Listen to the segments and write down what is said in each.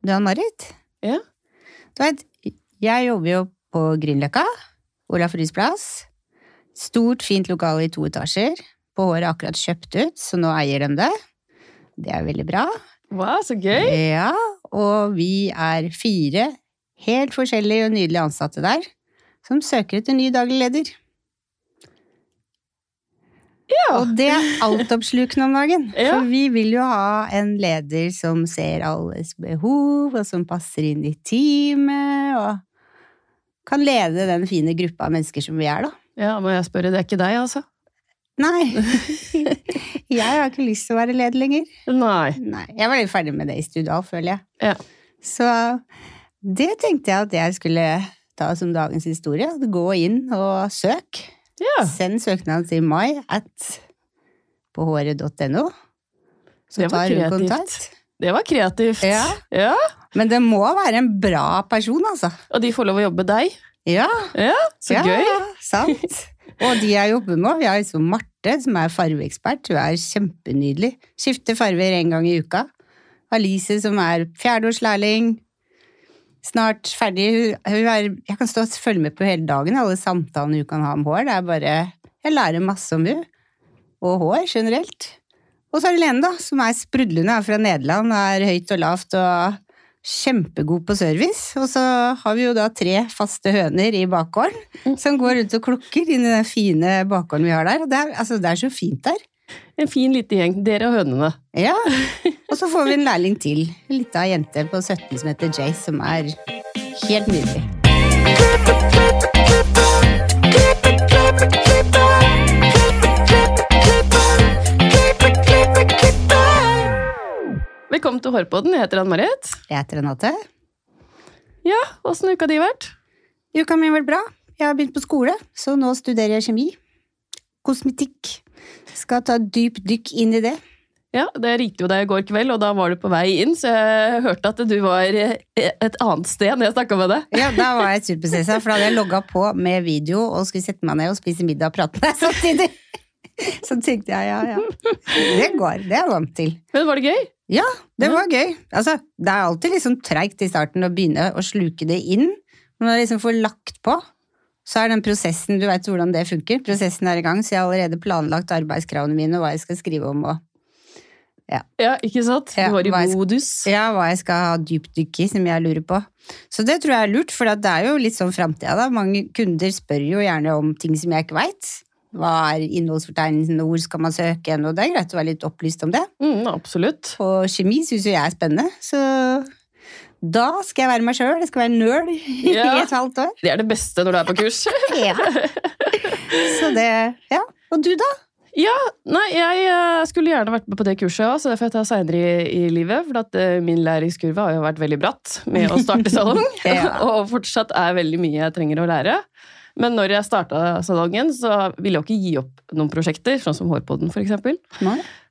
Du Ann-Marit? Ja. Du vet, jeg jobber jo på Grünerløkka. Olaf Ryes plass. Stort, fint lokale i to etasjer. På håret akkurat kjøpt ut, så nå eier de det. Det er veldig bra. Wow, så gøy! Ja, og vi er fire helt forskjellige og nydelige ansatte der, som søker etter ny daglig leder. Ja. Og det er altoppslukende om dagen. Ja. For vi vil jo ha en leder som ser alles behov, og som passer inn i teamet, og kan lede den fine gruppa av mennesker som vi er, da. ja, må jeg spørre, det er ikke deg, altså? Nei, jeg har ikke lyst til å være leder lenger. Nei. Nei, jeg var litt ferdig med det i Studal, føler jeg. Ja. Så det tenkte jeg at jeg skulle ta som dagens historie. Gå inn og søk. Ja. Send søknad til mai at påhåret.no. Så tar hun kontakt. Det var kreativt. Ja. ja. Men det må være en bra person, altså. Og de får lov å jobbe deg. Ja, Ja, så ja gøy. sant. Og de jeg jobber med, vi har liksom Marte, som er farveekspert. Hun er kjempenydelig. Skifter farver en gang i uka. Alice, som er fjerdeårslærling. Snart ferdig. Er, jeg kan stå og følge med på hele dagen, alle samtalene hun kan ha om hår. Det er bare Jeg lærer masse om hun. Og hår generelt. Og så er det Lene, da, som er sprudlende, er fra Nederland, er høyt og lavt og kjempegod på service. Og så har vi jo da tre faste høner i bakgården som går rundt og klukker inn i den fine bakgården vi har der. Og det er, altså, det er så fint der. En fin liten gjeng. Dere og hønene. Ja. Og så får vi en lærling til. En lita jente på 17 som heter Jace, som er helt nydelig. Velkommen til Hårpodden. Jeg heter Ann-Marit. Jeg heter Renate. Ja, åssen uka di vært? Uka mi har vært bra. Jeg har begynt på skole, så nå studerer jeg kjemi. Kosmetikk. Skal ta dyp dykk inn i det. Ja, det ringte jo deg i går kveld, og da var du på vei inn, så jeg hørte at du var eh, et annet sted når jeg snakka med deg. Ja, Da var jeg superstressa, for da hadde jeg logga på med video og skulle sette meg ned og spise middag og prate med deg samtidig. Så tenkte jeg ja, ja. Det går. Det er jeg vant til. Men var det gøy? Ja, det var gøy. Altså, det er alltid liksom treigt i starten å begynne å sluke det inn. Men når man liksom får lagt på, så er den prosessen Du vet hvordan det funker. Prosessen er i gang, så jeg har allerede planlagt arbeidskravene mine og hva jeg skal skrive om. og Ja, ikke sant? Ja, Du var i modus. ja, hva jeg skal ha dypdykk i, som jeg lurer på. Så det tror jeg er lurt, for det er jo litt sånn framtida, da. Mange kunder spør jo gjerne om ting som jeg ikke veit. Hva er innholdsfortegnelsen, hvor skal man søke hen, og det er greit å være litt opplyst om det. Mm, absolutt. Og kjemi syns jo jeg er spennende, så da skal jeg være meg sjøl. Jeg skal være nerd i et halvt år. Det er det beste når du er på kurs. Ja. Så det Ja. Og du, da? Ja, nei, jeg eh, skulle gjerne vært med på det kurset òg, så det får jeg ta seinere i, i livet. For at uh, min læringskurve har jo vært veldig bratt med å starte salong. Ja. og fortsatt er veldig mye jeg trenger å lære. Men når jeg starta salongen, så ville jeg ikke gi opp noen prosjekter, sånn som Hårpodden f.eks.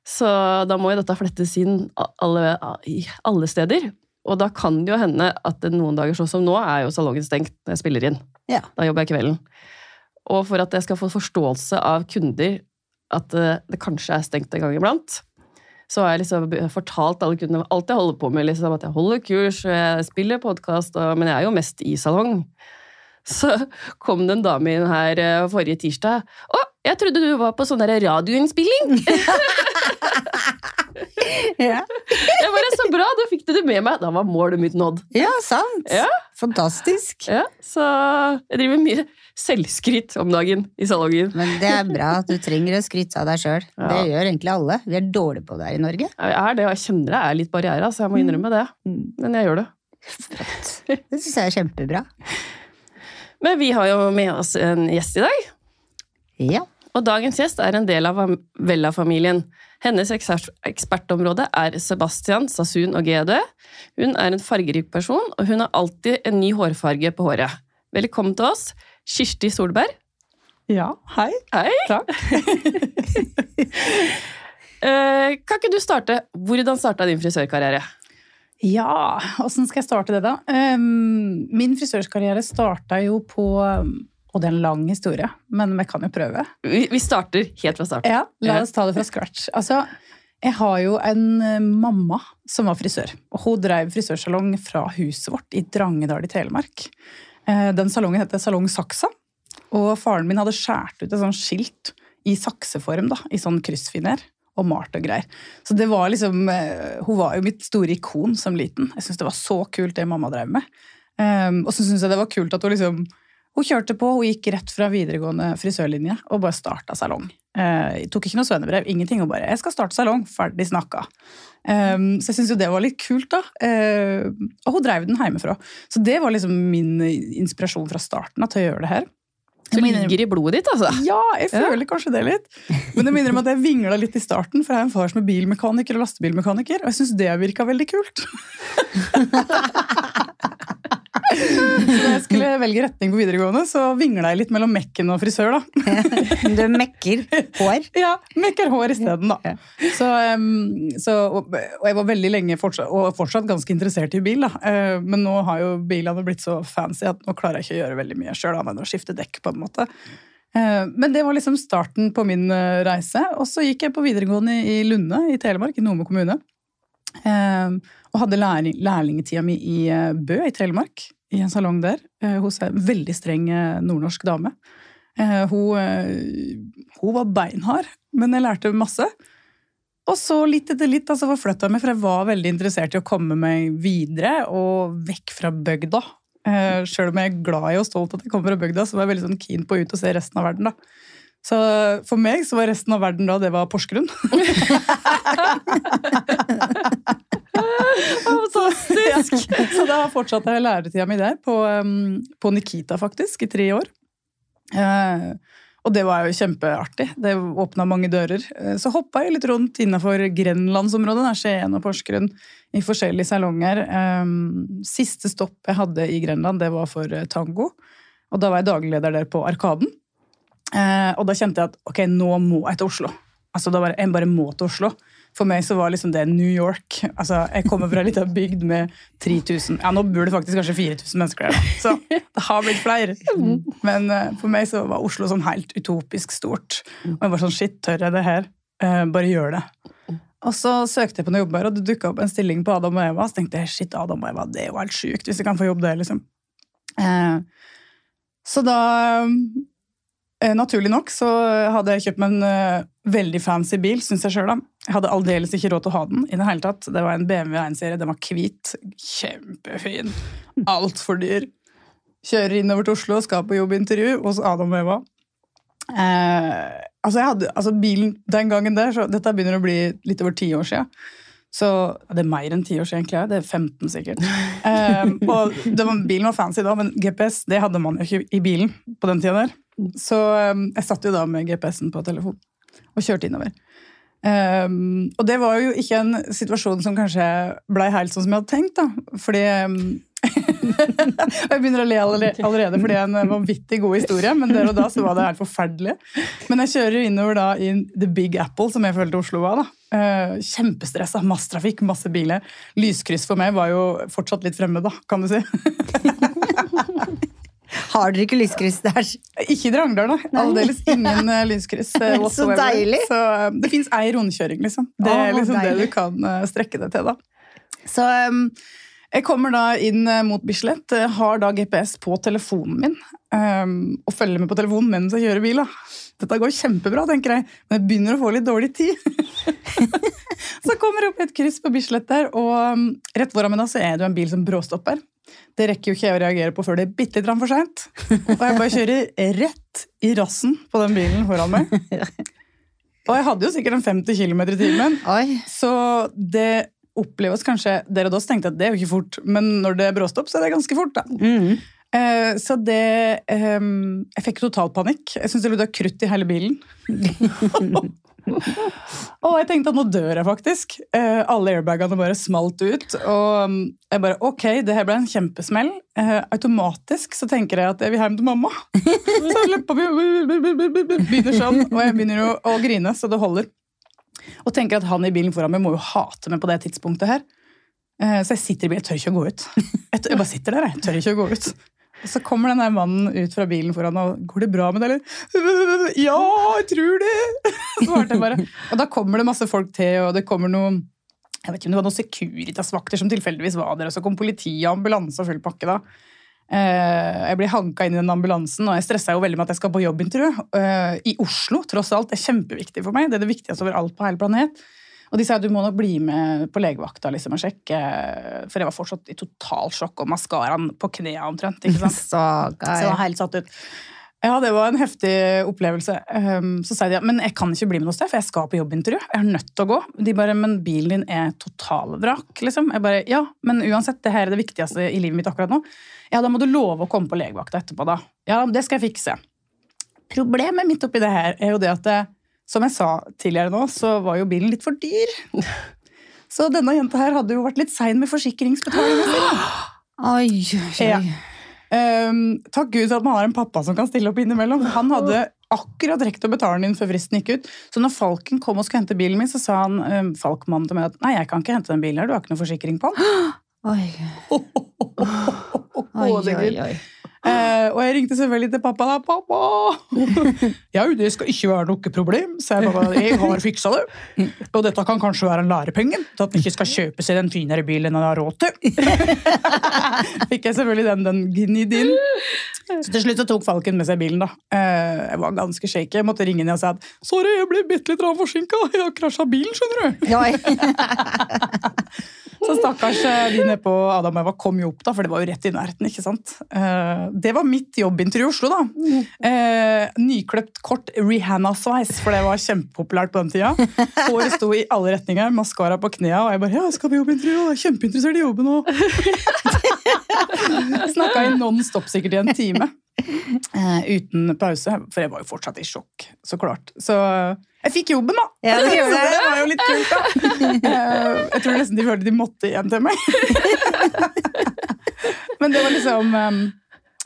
Så da må jo dette flettes inn alle, alle steder. Og da kan det jo hende at noen dager sånn som nå, er jo salongen stengt når jeg spiller inn. Ja. Da jobber jeg kvelden. Og for at jeg skal få forståelse av kunder at eh, det kanskje er stengt en gang iblant, så har jeg liksom fortalt alle kundene alt jeg holder på med. Liksom, at jeg holder kurs, jeg spiller podkast, men jeg er jo mest i salong. Så kom det en dame inn her eh, forrige tirsdag. 'Å, jeg trodde du var på sånn radioinnspilling!' Ja. Jeg bare, Så bra, da fikk du det med meg. Da var målet mitt nådd. ja, sant. Ja. Fantastisk. Ja, så jeg driver mye selvskryt om dagen i salongen. Men det er bra at du trenger å skryte av deg sjøl. Ja. Det gjør egentlig alle. Vi er dårlige på det her i Norge. Jeg er det, og jeg kjenner det er litt barriere, så jeg må innrømme det. Men jeg gjør det. Flott. Det syns jeg er kjempebra. Men vi har jo med oss en gjest i dag. Ja. Og dagens gjest er en del av Vella-familien. Hennes ekspertområde er Sebastian, Sasun og GD. Hun er en fargerik person, og hun har alltid en ny hårfarge på håret. Velkommen til oss, Kirsti Solberg. Ja, hei. Hei! Takk. Eh, kan ikke du starte? Hvordan starta din frisørkarriere? Ja, åssen skal jeg starte det, da? Min frisørkarriere starta jo på Og det er en lang historie, men vi kan jo prøve. Vi, vi starter helt fra starten. Ja, La oss ta det fra scratch. Altså, Jeg har jo en eh, mamma som var frisør. og Hun drev frisørsalong fra huset vårt i Drangedal i Telemark. Eh, Den salongen heter Salong Saksa. Og faren min hadde skåret ut et sånt skilt i sakseform, da, i sånn kryssfiner. Og malt og greier. Så det var liksom, eh, Hun var jo mitt store ikon som liten. Jeg syntes det var så kult det mamma drev med. Og så syns jeg det var kult at hun liksom hun kjørte på, hun gikk rett fra videregående frisørlinje og bare starta salong. Eh, tok ikke noe svennebrev, ingenting. Hun bare 'jeg skal starte salong', ferdig snakka. Um, så jeg syns jo det var litt kult, da. Uh, og hun drev den hjemmefra. Så det var liksom min inspirasjon fra starten da, til å gjøre det her. Må ligger i blodet ditt, altså. Ja, jeg føler kanskje det litt. Men jeg minner om at jeg vingla litt i starten, for jeg er en far som er bilmekaniker og lastebilmekaniker, og jeg syns det virka veldig kult. Da jeg skulle velge retning på videregående, så vingla jeg litt mellom mekken og frisør, da. Du mekker hår. Ja, mekker hår isteden, da. Så, så, og, jeg var veldig lenge fortsatt, og fortsatt ganske interessert i bil, da. Eh, Men nå har jo bilene blitt så fancy at nå klarer jeg ikke å gjøre veldig mye sjøl, annet enn å skifte dekk, på en måte. Eh, Men det var liksom starten på min eh, reise. Og så gikk jeg på videregående i Lunde i Telemark, i Nome kommune. Og hadde lærlingetida mi i Bø i Telemark, i en salong der, eh, hos en veldig streng eh, nordnorsk dame. Eh, Hun, eh, hun var beinhard, men jeg lærte masse. Og så litt etter litt altså forflytta jeg meg, for jeg var veldig interessert i å komme meg videre og vekk fra bygda. Eh, Sjøl om jeg er glad i og stolt at jeg kommer fra bygda, så var jeg veldig sånn keen på å ut og se resten av verden. da. Så for meg så var resten av verden da, det var Porsgrunn. Fantastisk! så da fortsatte jeg læretida mi der, på, um, på Nikita faktisk, i tre år. Eh, og det var jo kjempeartig. Det åpna mange dører. Eh, Så hoppa jeg litt rundt innafor grenlandsområdet, Skien og Porsgrunn, i forskjellige salonger. Eh, Siste stopp jeg hadde i Grenland, det var for eh, tango. Og da var jeg dagleder der på Arkaden. Og da kjente jeg at ok, nå må jeg til Oslo. Altså, da bare, jeg bare må til Oslo. For meg så var liksom det New York. Altså, Jeg kommer fra ei lita bygd med 3000 Ja, nå bor det faktisk kanskje 4000 mennesker der, så det har blitt flere. Men eh, for meg så var Oslo sånn helt utopisk stort. Og jeg var sånn shit, tør jeg det her? Eh, bare gjør det. Og så søkte jeg på noen jobber, og det dukka opp en stilling på Adam og Eva. Så tenkte jeg shit, Adam og Eva, det er jo helt sjukt hvis jeg kan få jobb der, liksom. Eh, så da Naturlig nok så hadde jeg kjøpt meg en eh, veldig fancy bil, syns jeg sjøl. Jeg hadde aldeles ikke råd til å ha den. i Det hele tatt. Det var en BMW 1-serie. Den var hvit. Kjempefin. Altfor dyr. Kjører innover til Oslo, skal på jobbintervju hos Adam Eva. Eh, altså, hadde, altså bilen den gangen der, så Dette begynner å bli litt over ti år siden. Så Det er mer enn ti år siden, egentlig. Det er 15 sikkert. Eh, det var, Bilen var fancy da, men GPS det hadde man jo ikke i bilen på den tida der. Så um, jeg satt jo da med GPS-en på telefonen og kjørte innover. Um, og det var jo ikke en situasjon som kanskje blei helt sånn som jeg hadde tenkt. da, fordi um, Jeg begynner å le allerede, fordi det er en vanvittig god historie, men der og da så var det helt forferdelig. Men jeg kjører jo innover da i The Big Apple, som jeg følte Oslo var. da. Uh, Kjempestressa, masse trafikk, masse biler. Lyskryss for meg var jo fortsatt litt fremmed, da, kan du si. Har dere ikke lyskryss der? Ikke i Drangedal, nei. Aldeles ingen uh, lyskryss. uh, Så deilig. Så uh, det fins ei rundkjøring, liksom. Det er liksom det du kan strekke deg til, da. Så um, jeg kommer da inn mot Bislett, har da GPS på telefonen min, um, og følger med på telefonen mens jeg kjører bil. da. Dette går kjempebra, tenker jeg, men jeg begynner å få litt dårlig tid. så kommer det opp et kryss på Bislett der, og um, rett foran meg da så er det jo en bil som bråstopper. Det rekker jo ikke jeg å reagere på før det er bitte litt for seint. Og jeg bare kjører rett i rassen på den bilen foran meg. Og jeg hadde jo sikkert en 50 km i timen, så det oppleves kanskje Dere og oss tenkte at det er jo ikke fort, men når det er bråstopp, så er det ganske fort, da. Mm. Eh, så det eh, Jeg fikk totalpanikk. Jeg syntes det lukta krutt i hele bilen. og jeg tenkte at nå dør jeg faktisk. Eh, alle airbagene bare smalt ut. Og um, jeg bare ok, det her ble en kjempesmell. Eh, automatisk så tenker jeg at jeg vil hjem til mamma. så løper vi begynner sånn, og jeg begynner å, å grine så det holder. Og tenker at han i bilen foran meg må jo hate meg på det tidspunktet her. Eh, Så jeg sitter i bilen, jeg tør ikke å gå ut. Jeg, tør, jeg bare sitter der, jeg tør ikke å gå ut. Og så kommer den der mannen ut fra bilen foran og 'Går det bra med deg, eller?' 'Ja, jeg tror det!' Svarte jeg bare. Og da kommer det masse folk til, og det kommer noen jeg vet ikke om det var noen Securitas-vakter som tilfeldigvis var der, og så kom politi og ambulanse og full pakke. da. Eh, Jeg blir hanka inn i den ambulansen, og jeg stressa jo veldig med at jeg skal på jobbintervju. eh, I Oslo, tross alt. Det er kjempeviktig for meg. Det er det viktigste over alt på hele planet. Og de sa du må nok bli med på legevakta liksom, og sjekke, for jeg var fortsatt i totalsjokk, og maskaraen på knærne omtrent. ikke sant? Så gøy. Så jeg var helt satt ut. Ja, det var en heftig opplevelse. Um, så sa de ja, men jeg kan ikke bli med noe sted, for jeg skal på jobbintervju. Jeg er nødt til å gå. De bare, men bilen din er totalvrak, liksom. Jeg bare, ja, men uansett, det her er det viktigste i livet mitt akkurat nå. Ja, da må du love å komme på legevakta etterpå, da. Ja, det skal jeg fikse. Problemet mitt oppi det her er jo det at, det, som jeg sa tidligere nå, så var jo bilen litt for dyr. Så denne jenta her hadde jo vært litt sein med forsikringsbetalingen sin. Oi, oi, Ja. oi. Ehm, takk Gud for at man har en pappa som kan stille opp innimellom. Han hadde akkurat rekt å betale den inn før fristen gikk ut. Så når Falken kom og skulle hente bilen min, så sa han um, Falkmannen til meg at nei, jeg kan ikke hente den bilen her, du har ikke noe forsikring på den. Oi, oi, oh, oh, er oi, Gud. oi. Eh, og jeg ringte selvfølgelig til pappa. da, 'Pappa! ja, det skal ikke være noe problem', sa jeg. Pappa, jeg har fiksa det. Og dette kan kanskje være en lærepenge til at han ikke skal kjøpe seg den finere bilen enn han har råd til. Fikk jeg selvfølgelig den, den gnidd inn. Så til slutt så tok Falken med seg bilen. da. Eh, jeg var ganske shaky. Jeg måtte ringe ned og si at 'sorry, jeg ble bitte litt forsinka. Jeg har krasja bilen', skjønner du. Så stakkars eh, de nede på Adam og Eva kom jo opp, da, for det var jo rett i nærheten. ikke sant? Det var mitt jobbintervju i Oslo, da. Eh, nykløpt kort Rihanna-sveis, for det var kjempepopulært på den tida. Håret sto i alle retninger, maskara på knærne, og jeg bare 'ja, jeg skal på jobbintervju', og er kjempeinteressert i jobben og Snakka i non stop sikkert i en time. Eh, uten pause, for jeg var jo fortsatt i sjokk, så klart. Så eh, jeg fikk jobben, da! Ja, det det. det var jo litt kult, da. Eh, jeg tror nesten de følte de måtte igjen til meg. Men det var liksom eh,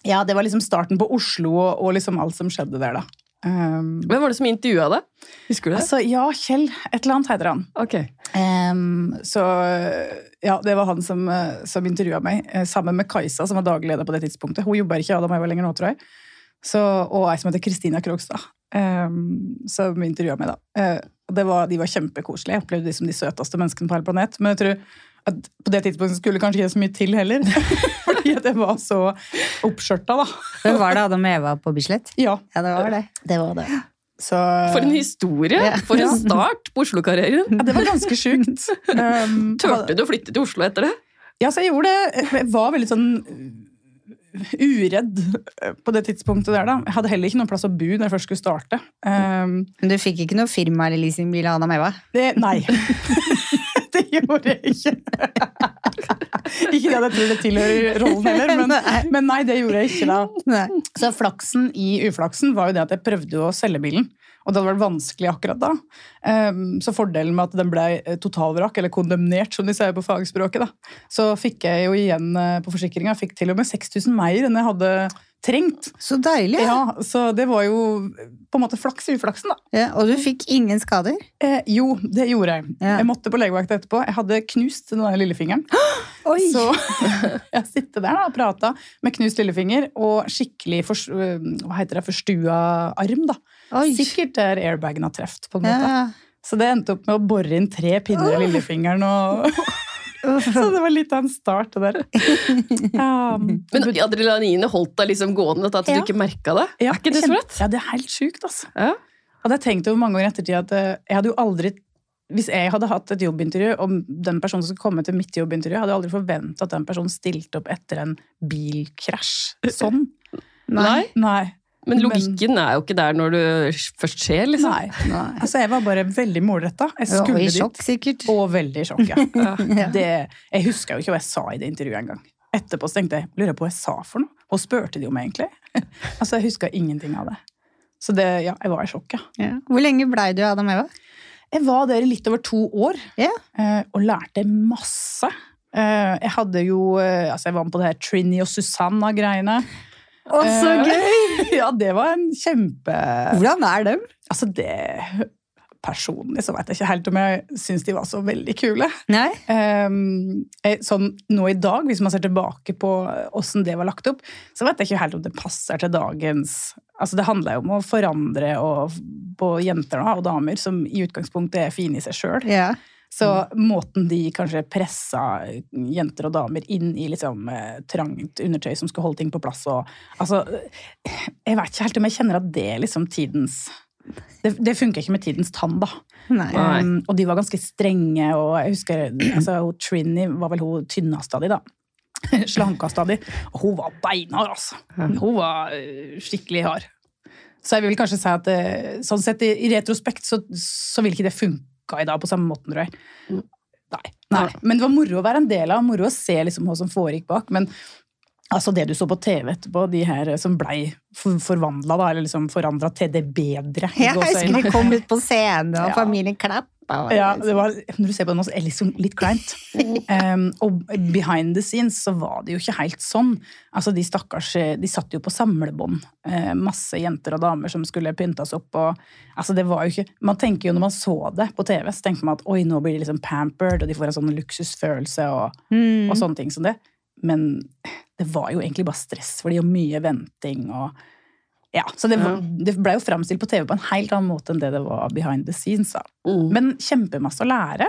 Ja, det var liksom starten på Oslo og, og liksom alt som skjedde der, da. Um, Hvem var det som intervjua deg? Husker du det? altså, ja, Kjell. Et eller annet heter han. Ok. Um, så ja, det var han som, eh, som intervjua meg, eh, sammen med Kajsa, som var daglig leder på det tidspunktet. Hun jobber ikke i Adam Eva lenger nå, tror jeg. Så, og ei som heter Kristina Krogstad, um, som intervjua meg, da. Uh, det var, de var kjempekoselige. Jeg opplevde de som de søteste menneskene på hele planet. Men jeg tror at på det tidspunktet skulle det kanskje ikke så mye til heller. Fordi at jeg var så oppskjørta, da. Men var det Adam og Eva på Bislett? Ja, Ja, det var det. det var det. Så, For en historie! Ja. For en start på Oslo-karrieren! ja, det var ganske sjukt. Um, Turte du å flytte til Oslo etter det? Ja, så jeg gjorde det. Jeg var veldig sånn uredd på det tidspunktet der, da. Jeg hadde heller ikke noen plass å bo når jeg først skulle starte. Um, Men du fikk ikke noe firma eller leasingbil av Adam og Eva? det, nei. gjorde jeg ikke. ikke det at jeg tror det tilhører rollen heller, men, men nei, det gjorde jeg ikke da. Nei. Så flaksen i uflaksen var jo det at jeg prøvde å selge bilen. Og det hadde vært vanskelig akkurat da. Um, så fordelen med at den ble eh, totalvrak, eller kondemnert, som de sier på fagspråket, da, så fikk jeg jo igjen eh, på forsikringa. Fikk til og med 6000 mer enn jeg hadde trengt. Så deilig. Ja, Så det var jo på en måte flaks i uflaksen, da. Ja, og du fikk ingen skader? Eh, jo, det gjorde jeg. Ja. Jeg måtte på legevakta etterpå. Jeg hadde knust den lillefingeren. Oi! Så jeg sitter der da, og prata med knust lillefinger og skikkelig fors- øh, hva heter det, forstua arm. da. Oi. Sikkert der airbagen har truffet, på en måte. Ja. Så det endte opp med å bore inn tre pinner i lillefingeren. og... Så det var litt av en start, det der. Um, Men adrenalinet holdt deg liksom gående til at Ja. du ikke merka det? ja, er ikke det sprøtt? Ja, det er helt sjukt, altså. Ja. Hadde jeg tenkt over mange ganger i ettertid at eh, jeg hadde jo aldri hvis jeg hadde hatt et jobbintervju, og den personen som skulle komme til mitt jobbintervju, hadde jeg aldri forventa at den personen stilte opp etter en bilkrasj. Sånn. Nei. Nei. Men logikken er jo ikke der når det først skjer, liksom. Nei. Nei. Altså, jeg var bare veldig målretta. Jeg Og i i dit. sjokk, sikkert. Og veldig i sjokk, ja. Ja. Det, jeg huska jo ikke hva jeg sa i det intervjuet engang. Etterpå så tenkte jeg lurer jeg på hva jeg sa for noe. Hva spurte de om egentlig? altså, Jeg huska ingenting av det. Så det, ja, jeg var i sjokk, ja. Ja. Hvor lenge blei du Adam og Eva? Jeg var der i litt over to år Ja. eh, og lærte masse. Eh, Jeg hadde jo eh, Altså, jeg var med på det her Trini og Susanna-greiene. Å, så Eh, gøy! Ja, det var en kjempe Hvordan er dem? Altså, det personlig så vet jeg ikke helt om jeg syns de var så veldig kule. Nei? Um, sånn nå i dag, hvis man ser tilbake på åssen det var lagt opp, så vet jeg ikke helt om det passer til dagens Altså Det handler jo om å forandre og, på jenter og damer som i utgangspunktet er fine i seg sjøl. Ja. Så måten de kanskje pressa jenter og damer inn i liksom eh, trangt undertøy som skulle holde ting på plass og Altså, jeg vet ikke helt om jeg kjenner at det er liksom tidens Det, det funker ikke med tidens tann, da. Um, og de var ganske strenge, og jeg husker altså, Trini var vel hun tynneste av de, da. Slankest av de. Og hun var beinhard, altså. Hun var øh, skikkelig hard. Så jeg vil kanskje si at sånn sett i, retrospekt så, så vil ikke det funka i dag på samme måten, tror jeg. Nei. Nei. Men det var moro å være en del av, moro å se liksom hva som foregikk bak. Men altså det du så på TV etterpå, de her som blei for, forvandla, da, eller liksom forandra til det bedre. Ja, Jeg husker de kom ut på scenen, og familien klappa. Ja, det var, når du ser på det nå, så er det liksom litt kleint. Um, og behind the scenes så var det jo ikke helt sånn. Altså, De stakkars, de satt jo på samlebånd. Uh, masse jenter og damer som skulle pyntes opp. og altså det var jo ikke, Man tenker jo når man så det på TV, så tenker man at oi, nå blir de liksom pampered, og de får en sånn luksusfølelse og, Mm. og sånne ting som det. Men det var jo egentlig bare stress for de, og mye venting og ja, Så det, var, det ble jo framstilt på TV på en helt annen måte enn det det var behind the scenes. da. Mm. Men kjempemasse å lære.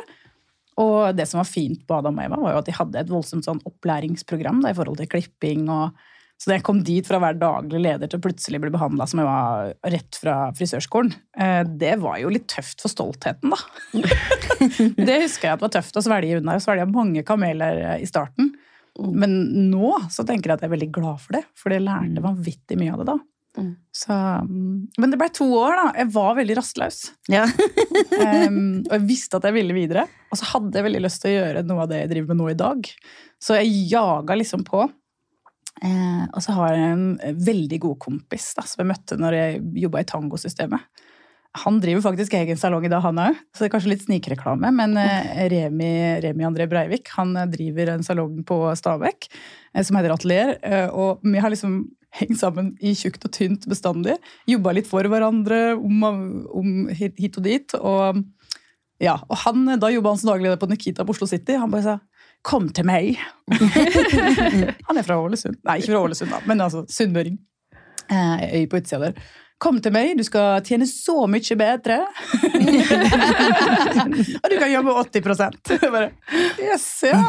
Og det som var fint på Adam og Eva, var jo at de hadde et voldsomt sånn opplæringsprogram da, i forhold til klipping. og så da jeg kom dit fra å være daglig leder til å plutselig bli behandla som jeg var rett fra frisørskolen, eh, det var jo litt tøft for stoltheten, da. det husker jeg at var tøft å svelge unna. Jeg svelga mange kameler eh, i starten. Men nå så tenker jeg at jeg er veldig glad for det, for jeg lærte vanvittig mye av det da. Mm. Så, mm, men det ble to år, da. Jeg var veldig rastløs. Ja. um, og jeg visste at jeg ville videre. Og så hadde jeg veldig lyst til å gjøre noe av det jeg driver med nå i dag. Så jeg jaga liksom på. Eh, og så har jeg en veldig god kompis da, som jeg møtte når jeg jobba i tangosystemet. Han driver faktisk egen salong i dag, han òg, så det er kanskje litt snikreklame. Men eh, Remi, Remi André Breivik han eh, driver en salong på Stabekk eh, som heter Atelier. eh, Og vi har liksom hengt sammen i tjukt og tynt bestandig. Jobba litt for hverandre om, om hit og dit. Og, ja, og han, da jobba han som daglig leder på Nikita på Oslo City. Han bare sa 'kom til meg'. han er fra Ålesund. Nei, ikke fra Ålesund, da, men altså sunnmøring. Eh, øy på utsida der. Kom til meg, du skal tjene så mye bedre. og du kan jobbe 80 Jeg bare, Yes, ja.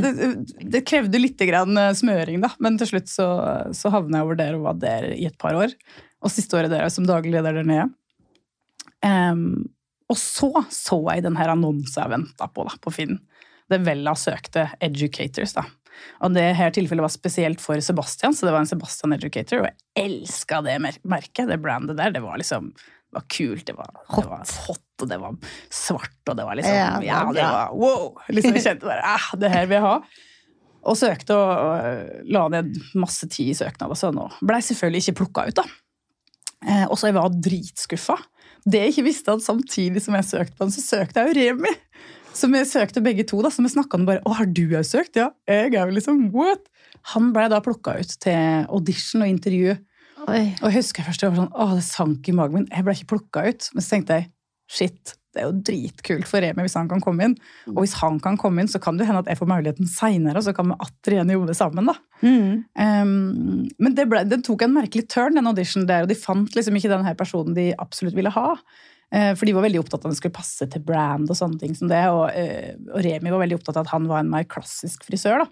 Det, det krevde litt grann eh, smøring, da, men til slutt så, så havna jeg over der og var der i et par år. Og siste året der som daglig leder der nede. Um, og så så jeg den her venta på da, på Finn. Det Vella søkte educators. da. Og det her tilfellet var spesielt for Sebastian, så det var en Sebastian Educator, og jeg elska det merket, det brandet der. Det var liksom det var kult, det var det var hot, og det var svart, og det var liksom Ja, Ja, det var wow! Liksom, jeg kjente bare ah, det her vil jeg ha. Og søkte og og, la ned masse tid i søknad og sånn, og blei selvfølgelig ikke plukka ut, da. Eh, og så jeg var dritskuffa. Det jeg ikke visste, at samtidig som jeg søkte på den, så søkte jeg jo Remi. Som vi søkte begge to, da, så vi snakka om bare 'Å, har du òg søkt?' Ja, jeg er jo liksom what? Han blei da plukka ut til audition og intervju. Oi. Og jeg husker først jeg var sånn, å, det sank i magen min. Jeg ble ikke plukka ut. Men så tenkte jeg shit, det er jo dritkult for Remi hvis han kan komme inn. Og hvis han kan komme inn, så kan det hende at jeg får muligheten seinere, og så kan vi atter igjen jobbe sammen. da. Mm. Um, men det, ble, den tok en merkelig turn, den auditionen der, og de fant liksom ikke den her personen de absolutt ville ha. Eh, for de var veldig opptatt av at den skulle passe til brand og sånne ting som det. Og, eh, og Remi var veldig opptatt av at han var en mer klassisk frisør. da.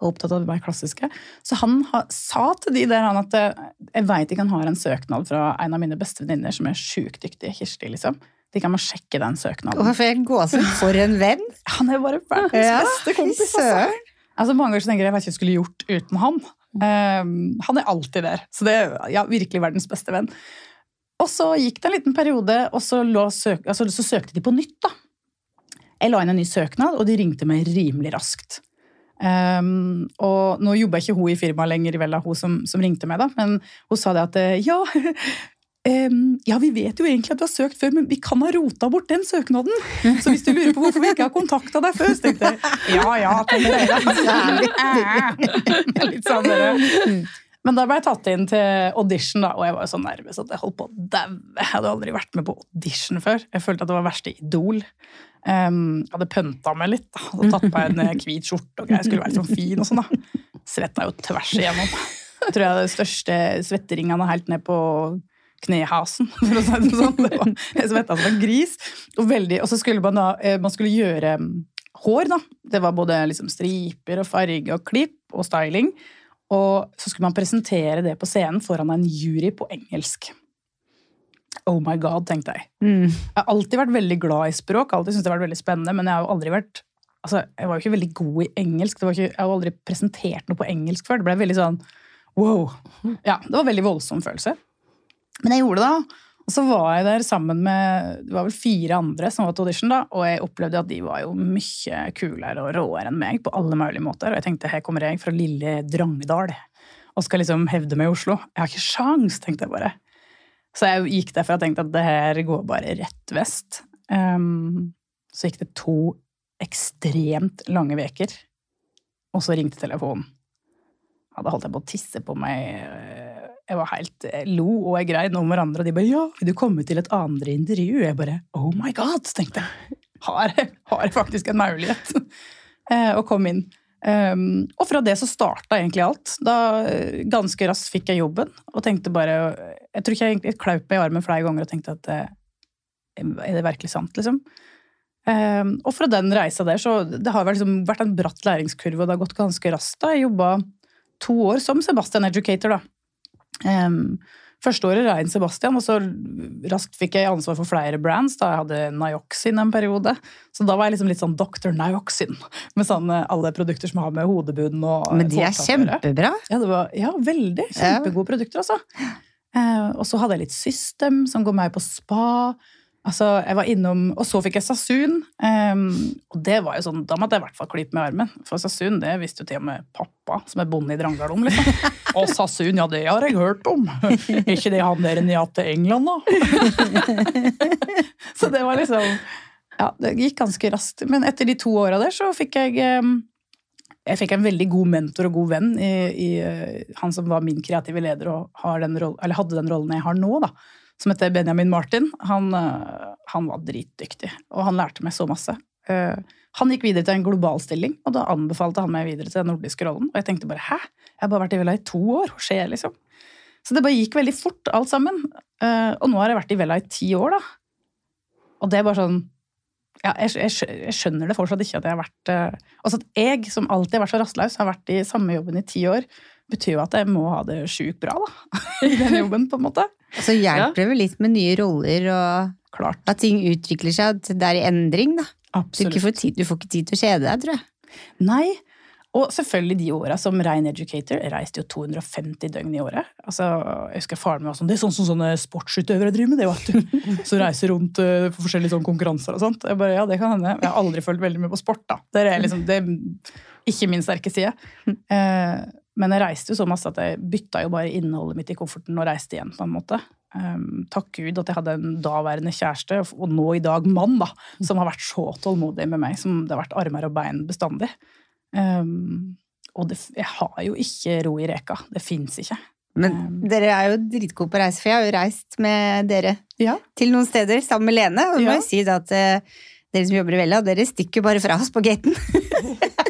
Og opptatt av det mer klassiske. Så han ha, sa til de der han at eh, jeg veit ikke han har en søknad fra en av mine beste venninner som er sjukt dyktig, Kirsti, liksom. De kan må sjekke den søknaden. Hvorfor jeg gåsehud for en venn? Han er bare verdens Ja, beste kompis. Altså. altså, mange ganger så tenker jeg jeg vet ikke hva jeg skulle gjort uten han. Um, han er alltid der. Så det er ja, virkelig verdens beste venn. Og så gikk det en liten periode, og så, lå søk, altså, så søkte de på nytt. da. Jeg la inn en ny søknad, og de ringte meg rimelig raskt. Um, og nå jobber ikke hun i firmaet lenger, vel, hun som, som ringte meg, da, men hun sa det at eh, ja, um, ja, vi vet jo egentlig at du har søkt før, men vi kan ha rota bort den søknaden. Så hvis du lurer på hvorfor vi ikke har kontakta deg før, så tenkte jeg ja ja. tenkte jeg da. Litt sånn dere. Men da ble jeg tatt inn til audition, da, og jeg var jo så nervøs at jeg holdt på å daue. Jeg hadde aldri vært med på audition før. Jeg følte at det var verste idol. Um, jeg hadde pønta meg litt. da, hadde tatt på en eh, hvit skjorte og greier. skulle være sånn fin. og sånn da. Svetta jo tvers igjennom. Jeg tror jeg hadde de største svetteringene helt ned på knehasen. for å si det sånn. Det var, jeg svetta som en gris. Og, veldig, og så skulle man da eh, man skulle gjøre mm, hår, da. Det var både liksom striper og farge og klipp og styling. Og så skulle man presentere det på scenen foran en jury på engelsk. Oh my god, tenkte jeg. Mm. Jeg har alltid vært veldig glad i språk, alltid syntes det har vært veldig spennende, men jeg har jo aldri vært altså, jeg var jo ikke veldig god i engelsk. Det var ikke, jeg har aldri presentert noe på engelsk før. Det ble veldig sånn wow. Ja, Det var en veldig voldsom følelse. Men jeg gjorde det, da. Og så var jeg der sammen med det var vel fire andre som var til audition, da, og jeg opplevde at de var jo mye kulere og råere enn meg på alle mulige måter. Og jeg tenkte her kommer jeg fra lille Drangedal og skal liksom hevde meg i Oslo. Jeg har ikke sjans, tenkte jeg bare. Så jeg gikk derfra og tenkte at det her går bare rett vest. Um, så gikk det to ekstremt lange veker, og så ringte telefonen. Ja, da holdt jeg på å tisse på meg. Jeg var helt jeg lo, og jeg grein om hverandre, og de bare 'ja, vil du komme til et andre intervju?' Jeg bare 'oh my god', tenkte jeg. Har, har jeg faktisk en mulighet? Eh, og kom inn. Um, og fra det så starta egentlig alt. Da Ganske raskt fikk jeg jobben og tenkte bare Jeg tror ikke jeg egentlig klaup meg i armen flere ganger og tenkte at eh, er det virkelig sant, liksom? Um, og fra den reisa der, så det har liksom vært en bratt læringskurve, og det har gått ganske raskt. da. Jeg jobba to år som Sebastian Educator, da. Um, første året rein Sebastian, og så raskt fikk jeg ansvar for flere brands. da Jeg hadde Nioxin en periode. Så da var jeg liksom litt sånn Dr. Nioxin. Med sånne, alle produkter som har med hodebuden og Men de er kjempebra. Ja, det var, ja, veldig. Kjempegode produkter, altså. Eh, og så hadde jeg litt System, som går meg på spa. Altså, jeg var innom, Og så fikk jeg Sasun. Um, og det var jo sånn, Da måtte jeg i hvert fall klype med armen. For Sasun det visste jo til og med pappa, som er bonde i Drangedal, om. liksom. Og Sasun, ja, det har jeg hørt om. Ikke det han der nede til England, da? så det var liksom Ja, det gikk ganske raskt. Men etter de to åra der så fikk jeg um, jeg fikk en veldig god mentor og god venn i, i eh, han som var min kreative leder og har den rollen, eller hadde den rollen jeg har nå, da, som heter Benjamin Martin. Han, eh, han var dritdyktig, og han lærte meg så masse. Eh, Han gikk videre til en global stilling, og da anbefalte han meg videre til den nordiske rollen. Og jeg tenkte bare hæ? Jeg har bare vært i Vella i to år, hva skjer, liksom? Så det bare gikk veldig fort, alt sammen. Eh, Og nå har jeg vært i Vella i ti år, da. Og det er bare sånn ja, jeg, jeg, skjønner det fortsatt ikke at jeg har vært Altså at jeg, som alltid har vært så rastløs, har vært i samme jobben i ti år, betyr jo at jeg må ha det sjukt bra, da. I den jobben, på en måte. Så hjelper det vel litt med nye roller og Klart. at ting utvikler seg, at det er i endring, da. Du, får tid, du får ikke tid til å kjede deg, tror jeg. Nei. Og selvfølgelig de åra som rein educator. Jeg reiste jo 250 døgn i året. Altså, jeg husker faren min var sånn Det er sånn som sånne sportsutøvere driver med, det, vet du. Så reiser rundt på for forskjellige sånne konkurranser og sånt. Jeg bare, ja, det kan hende. Jeg har aldri følt veldig med på sport, da. Det er, liksom, det er ikke min sterke side. Eh, men jeg reiste jo så masse at jeg bytta jo bare innholdet mitt i kofferten og reiste igjen, på en måte. Um, takk Gud at jeg hadde en daværende kjæreste, og nå i dag mann, da, som har vært så tålmodig med meg. Som det har vært armer og bein bestandig. Um, og det, jeg har jo ikke ro i reka. Det fins ikke. Men Um. dere er jo dritgode på å reise, for jeg har jo reist med dere Ja. til noen steder sammen med Lene. Og Ja. må jeg si at eh, dere som jobber i Vella, dere stikker bare fra oss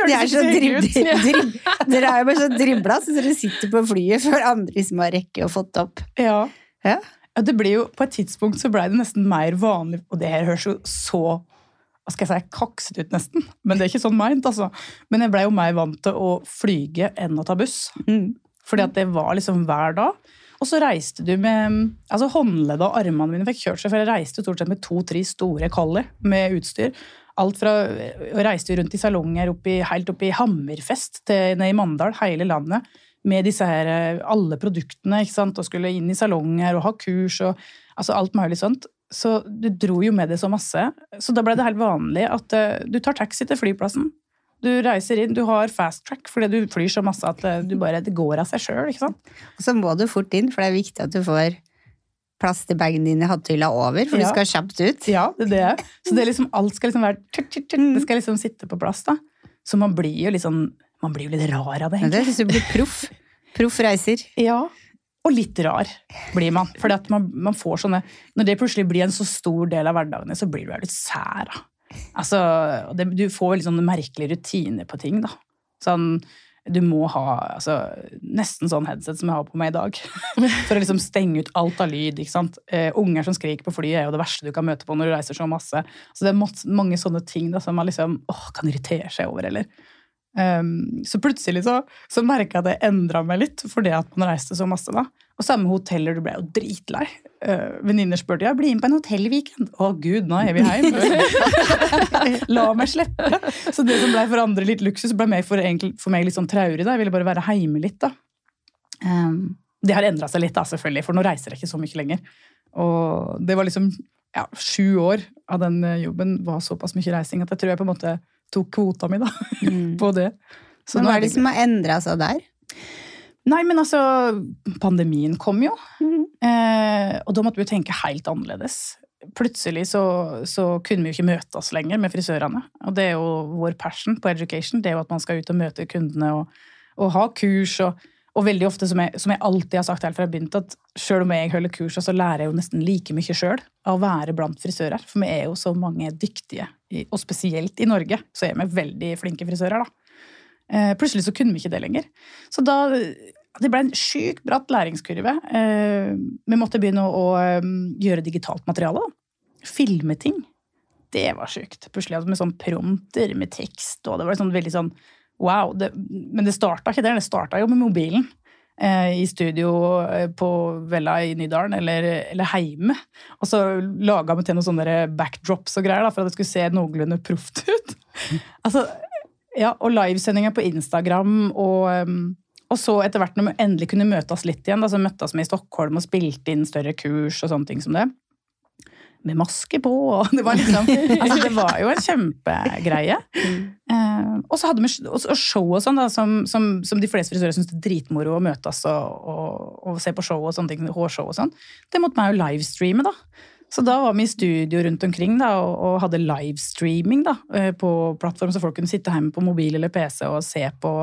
på gaten. De er så drib, drib, dere er jo bare så dribla, så dere sitter på flyet før andre som har rekke og fått opp. Ja. Ja. Ja, det ble jo, På et tidspunkt så blei det nesten mer vanlig Og det her høres jo så hva skal jeg si, kakset ut, nesten. Men det er ikke sånn meint. altså. Men jeg blei jo mer vant til å flyge enn å ta buss. Mm. Fordi at det var liksom hver dag. Og så reiste du med altså Håndleddet og armene mine fikk kjørt seg, for jeg reiste jo stort sett med to-tre store collie med utstyr. Alt fra, og reiste jo rundt i salonger oppi, helt opp i Hammerfest til ned i Mandal, hele landet. Med disse her, eh, alle produktene, ikke sant, og skulle inn i salonger og ha kurs og altså alt mulig sånt. Så du dro jo med det så masse. Så da ble det helt vanlig at eh, du tar taxi til flyplassen. Du reiser inn, du har fast track fordi du flyr så masse at eh, du bare, det går av seg sjøl. Og så må du fort inn, for det er viktig at du får plass til bagen din i hattehylla over, for Ja. du skal kjapt ut. Ja, det er det. Så det liksom, alt skal liksom være tut. Det skal liksom sitte på plass. da. Så man blir jo litt sånn Man blir jo litt rar av det. Men det egentlig. syns du blir proff. Proff reiser. Ja. Og litt rar blir man. For man, man får sånne Når det plutselig blir en så stor del av hverdagene, så blir du litt sær. da. Altså, det, du får liksom merkelige rutiner på ting, da. Sånn, du må ha altså, nesten sånn headset som jeg har på meg i dag. For å liksom stenge ut alt av lyd. ikke sant? Uh, unger som skriker på flyet, er jo det verste du kan møte på når du reiser så masse. Så det er mange sånne ting da, som man liksom, åh, kan irritere seg over. eller Um, så plutselig så, så merka jeg det endra meg litt fordi at man reiste så masse. da. Og samme hoteller, du ble jo dritlei. Uh, Venninner spurte ja, bli med på en hotellweekend. Å gud, nå er vi hjemme. La meg slippe. Så det som ble for andre litt luksus, ble mer for, for, meg litt sånn traurig. da. Jeg ville bare være hjemme litt. da. Um, det har endra seg litt, da, selvfølgelig, for nå reiser jeg ikke så mye lenger. Og det var liksom ja, sju år av den jobben var såpass mye reising at jeg tror jeg på en måte tok kvota mi, da. Mm. på det. Så men hva er det som har endra seg der? Nei, men altså Pandemien kom jo. Mm. Eh, og da måtte vi jo tenke helt annerledes. Plutselig så, så, kunne vi jo ikke møte oss lenger med frisørene. Og det er jo vår passion på education. Det er jo at man skal ut og møte kundene og, og ha kurs. og og veldig ofte, som jeg, som jeg, alltid har sagt helt fra jeg begynte, at selv om jeg holder kurs, så lærer jeg jo nesten like mye sjøl av å være blant frisører. For vi er jo så mange dyktige, og spesielt i Norge så er vi veldig flinke frisører. da. Eh, plutselig så kunne vi ikke det lenger. Så da Det ble en sjukt bratt læringskurve. Eh, vi måtte begynne å, um, gjøre digitalt materiale. da. Filme ting. Det var sjukt. Plutselig med sånn prompter med tekst, og det var sånn veldig sånn Wow. Det, men det starta ikke der, det starta jo med mobilen. Eh, I studio eh, på Vella i Nydalen, eller, eller heime. Og så laga vi til noen sånne backdrops og greier da, for at det skulle se noenlunde proft ut. altså, ja, Og livesendinger på Instagram og um, og så etter hvert når vi endelig kunne møtes litt igjen, da, så møttes vi i Stockholm og spilte inn større kurs og sånne ting som det med maske på, og det var liksom altså Det var jo en kjempegreie. Mm. Eh, og så hadde vi show og sånn, da, som, som, som, de fleste frisører syns er dritmoro å møtes og, og, og, se på show og sånne ting, hårshow og sånn. Det måtte man jo livestreame, da. Så da var vi i studio rundt omkring da, og, og hadde livestreaming da, eh, på plattform, så folk kunne sitte hjemme på mobil eller PC og se på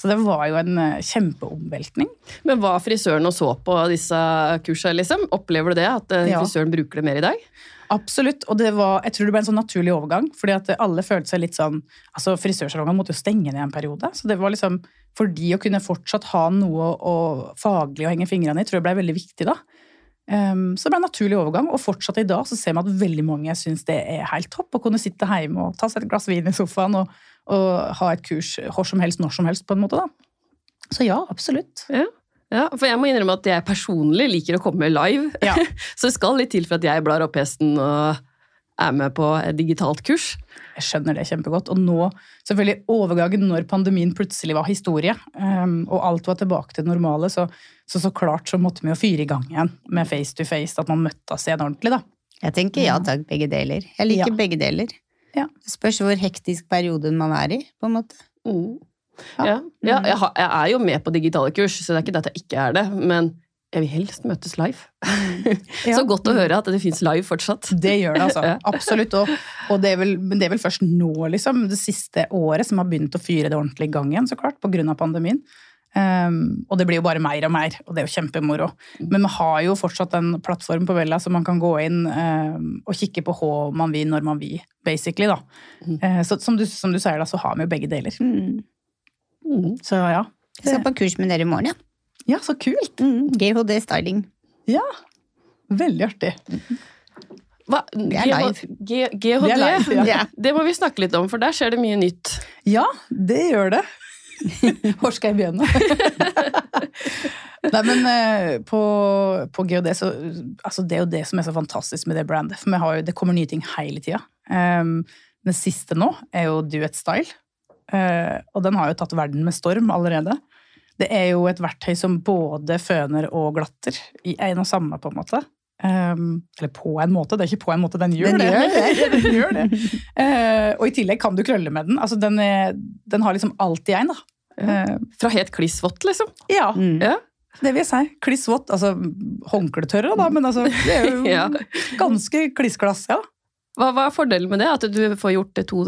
så det var jo en eh, kjempeomveltning. Men var frisøren og så på disse kursene, liksom? Opplever du det? At frisøren ja. bruker det mer i dag? Absolutt, og det var, jeg tror det ble en sånn naturlig overgang. fordi at alle følte seg litt sånn altså Frisørsalongene måtte jo stenge ned en periode. Så det var liksom, for de å kunne fortsatt ha noe å, faglig å henge fingrene i, tror jeg ble veldig viktig da. Um, så det ble en naturlig overgang, og fortsatt i dag så ser vi at veldig mange syns det er helt topp å kunne sitte hjemme og ta seg et glass vin i sofaen og og ha et kurs hvor som helst, når som helst, på en måte. da. Så ja, absolutt. Ja. Ja, for jeg må innrømme at jeg personlig liker å komme live. Ja. så det skal litt til for at jeg blar opp hesten og er med på et digitalt kurs. Jeg skjønner det kjempegodt. Og nå, selvfølgelig overgangen når pandemien plutselig var historie, um, og alt var tilbake til det normale, så, så, så klart så måtte vi jo fyre i gang igjen med face to face, at man møttes igjen ordentlig, da. Jeg tenker ja takk, begge deler. Jeg liker ja. begge deler. Ja. Det spørs hvor hektisk perioden man er i, på en måte. Mm. Ja, ja, ja jeg, har, jeg, er jo med på digitale kurs, så det er ikke det at jeg ikke er det. Men jeg vil helst møtes live. så godt å høre at det fins live fortsatt. Det gjør det, altså. Absolutt. Og, og det, vel, det, er vel, først nå, liksom, det siste året, som har begynt å fyre det ordentlig i gang igjen, så klart, av pandemien. Um, og det blir jo bare mer og mer, og det er jo kjempemoro. Mm. Men vi har jo fortsatt en plattform på Vella så man kan gå inn um, og kikke på hva man vil når man vil, basically. da. Mm. Uh, så som du, som du, sier, da, så har vi jo begge deler. Mm. mm. Så ja. Jeg skal på kurs med dere i morgen, ja. Ja, så kult! Mm. GHD styling. Ja. Veldig artig. Hva? Det er live. GHD? Det, er live, ja. det må vi snakke litt om, for der skjer det mye nytt. Ja, det gjør det. Hvor skal jeg begynne? Nei, men eh, på, på GHD så altså Det er jo det som er så fantastisk med det brandet. For jo, det kommer nye ting hele tida. Um, ehm, den siste nå er jo Duet Style. Uh, og den har jo tatt verden med storm allerede. Det er jo et verktøy som både føner og glatter i en og samme, på en måte. Um, eller på en måte, det er ikke på en måte, den gjør den det. Gjør det. den gjør det. Uh, og i tillegg kan du krølle med den. Altså, den, er, den har liksom alt i en. da. Uh, fra helt kliss vått, liksom? Ja. Mm. ja. Det vil jeg si. Kliss vått. Altså håndkletørre, da, men altså, det er jo ja. ganske klissglass, ja. Hva, hva, er fordelen med det? At du får gjort to,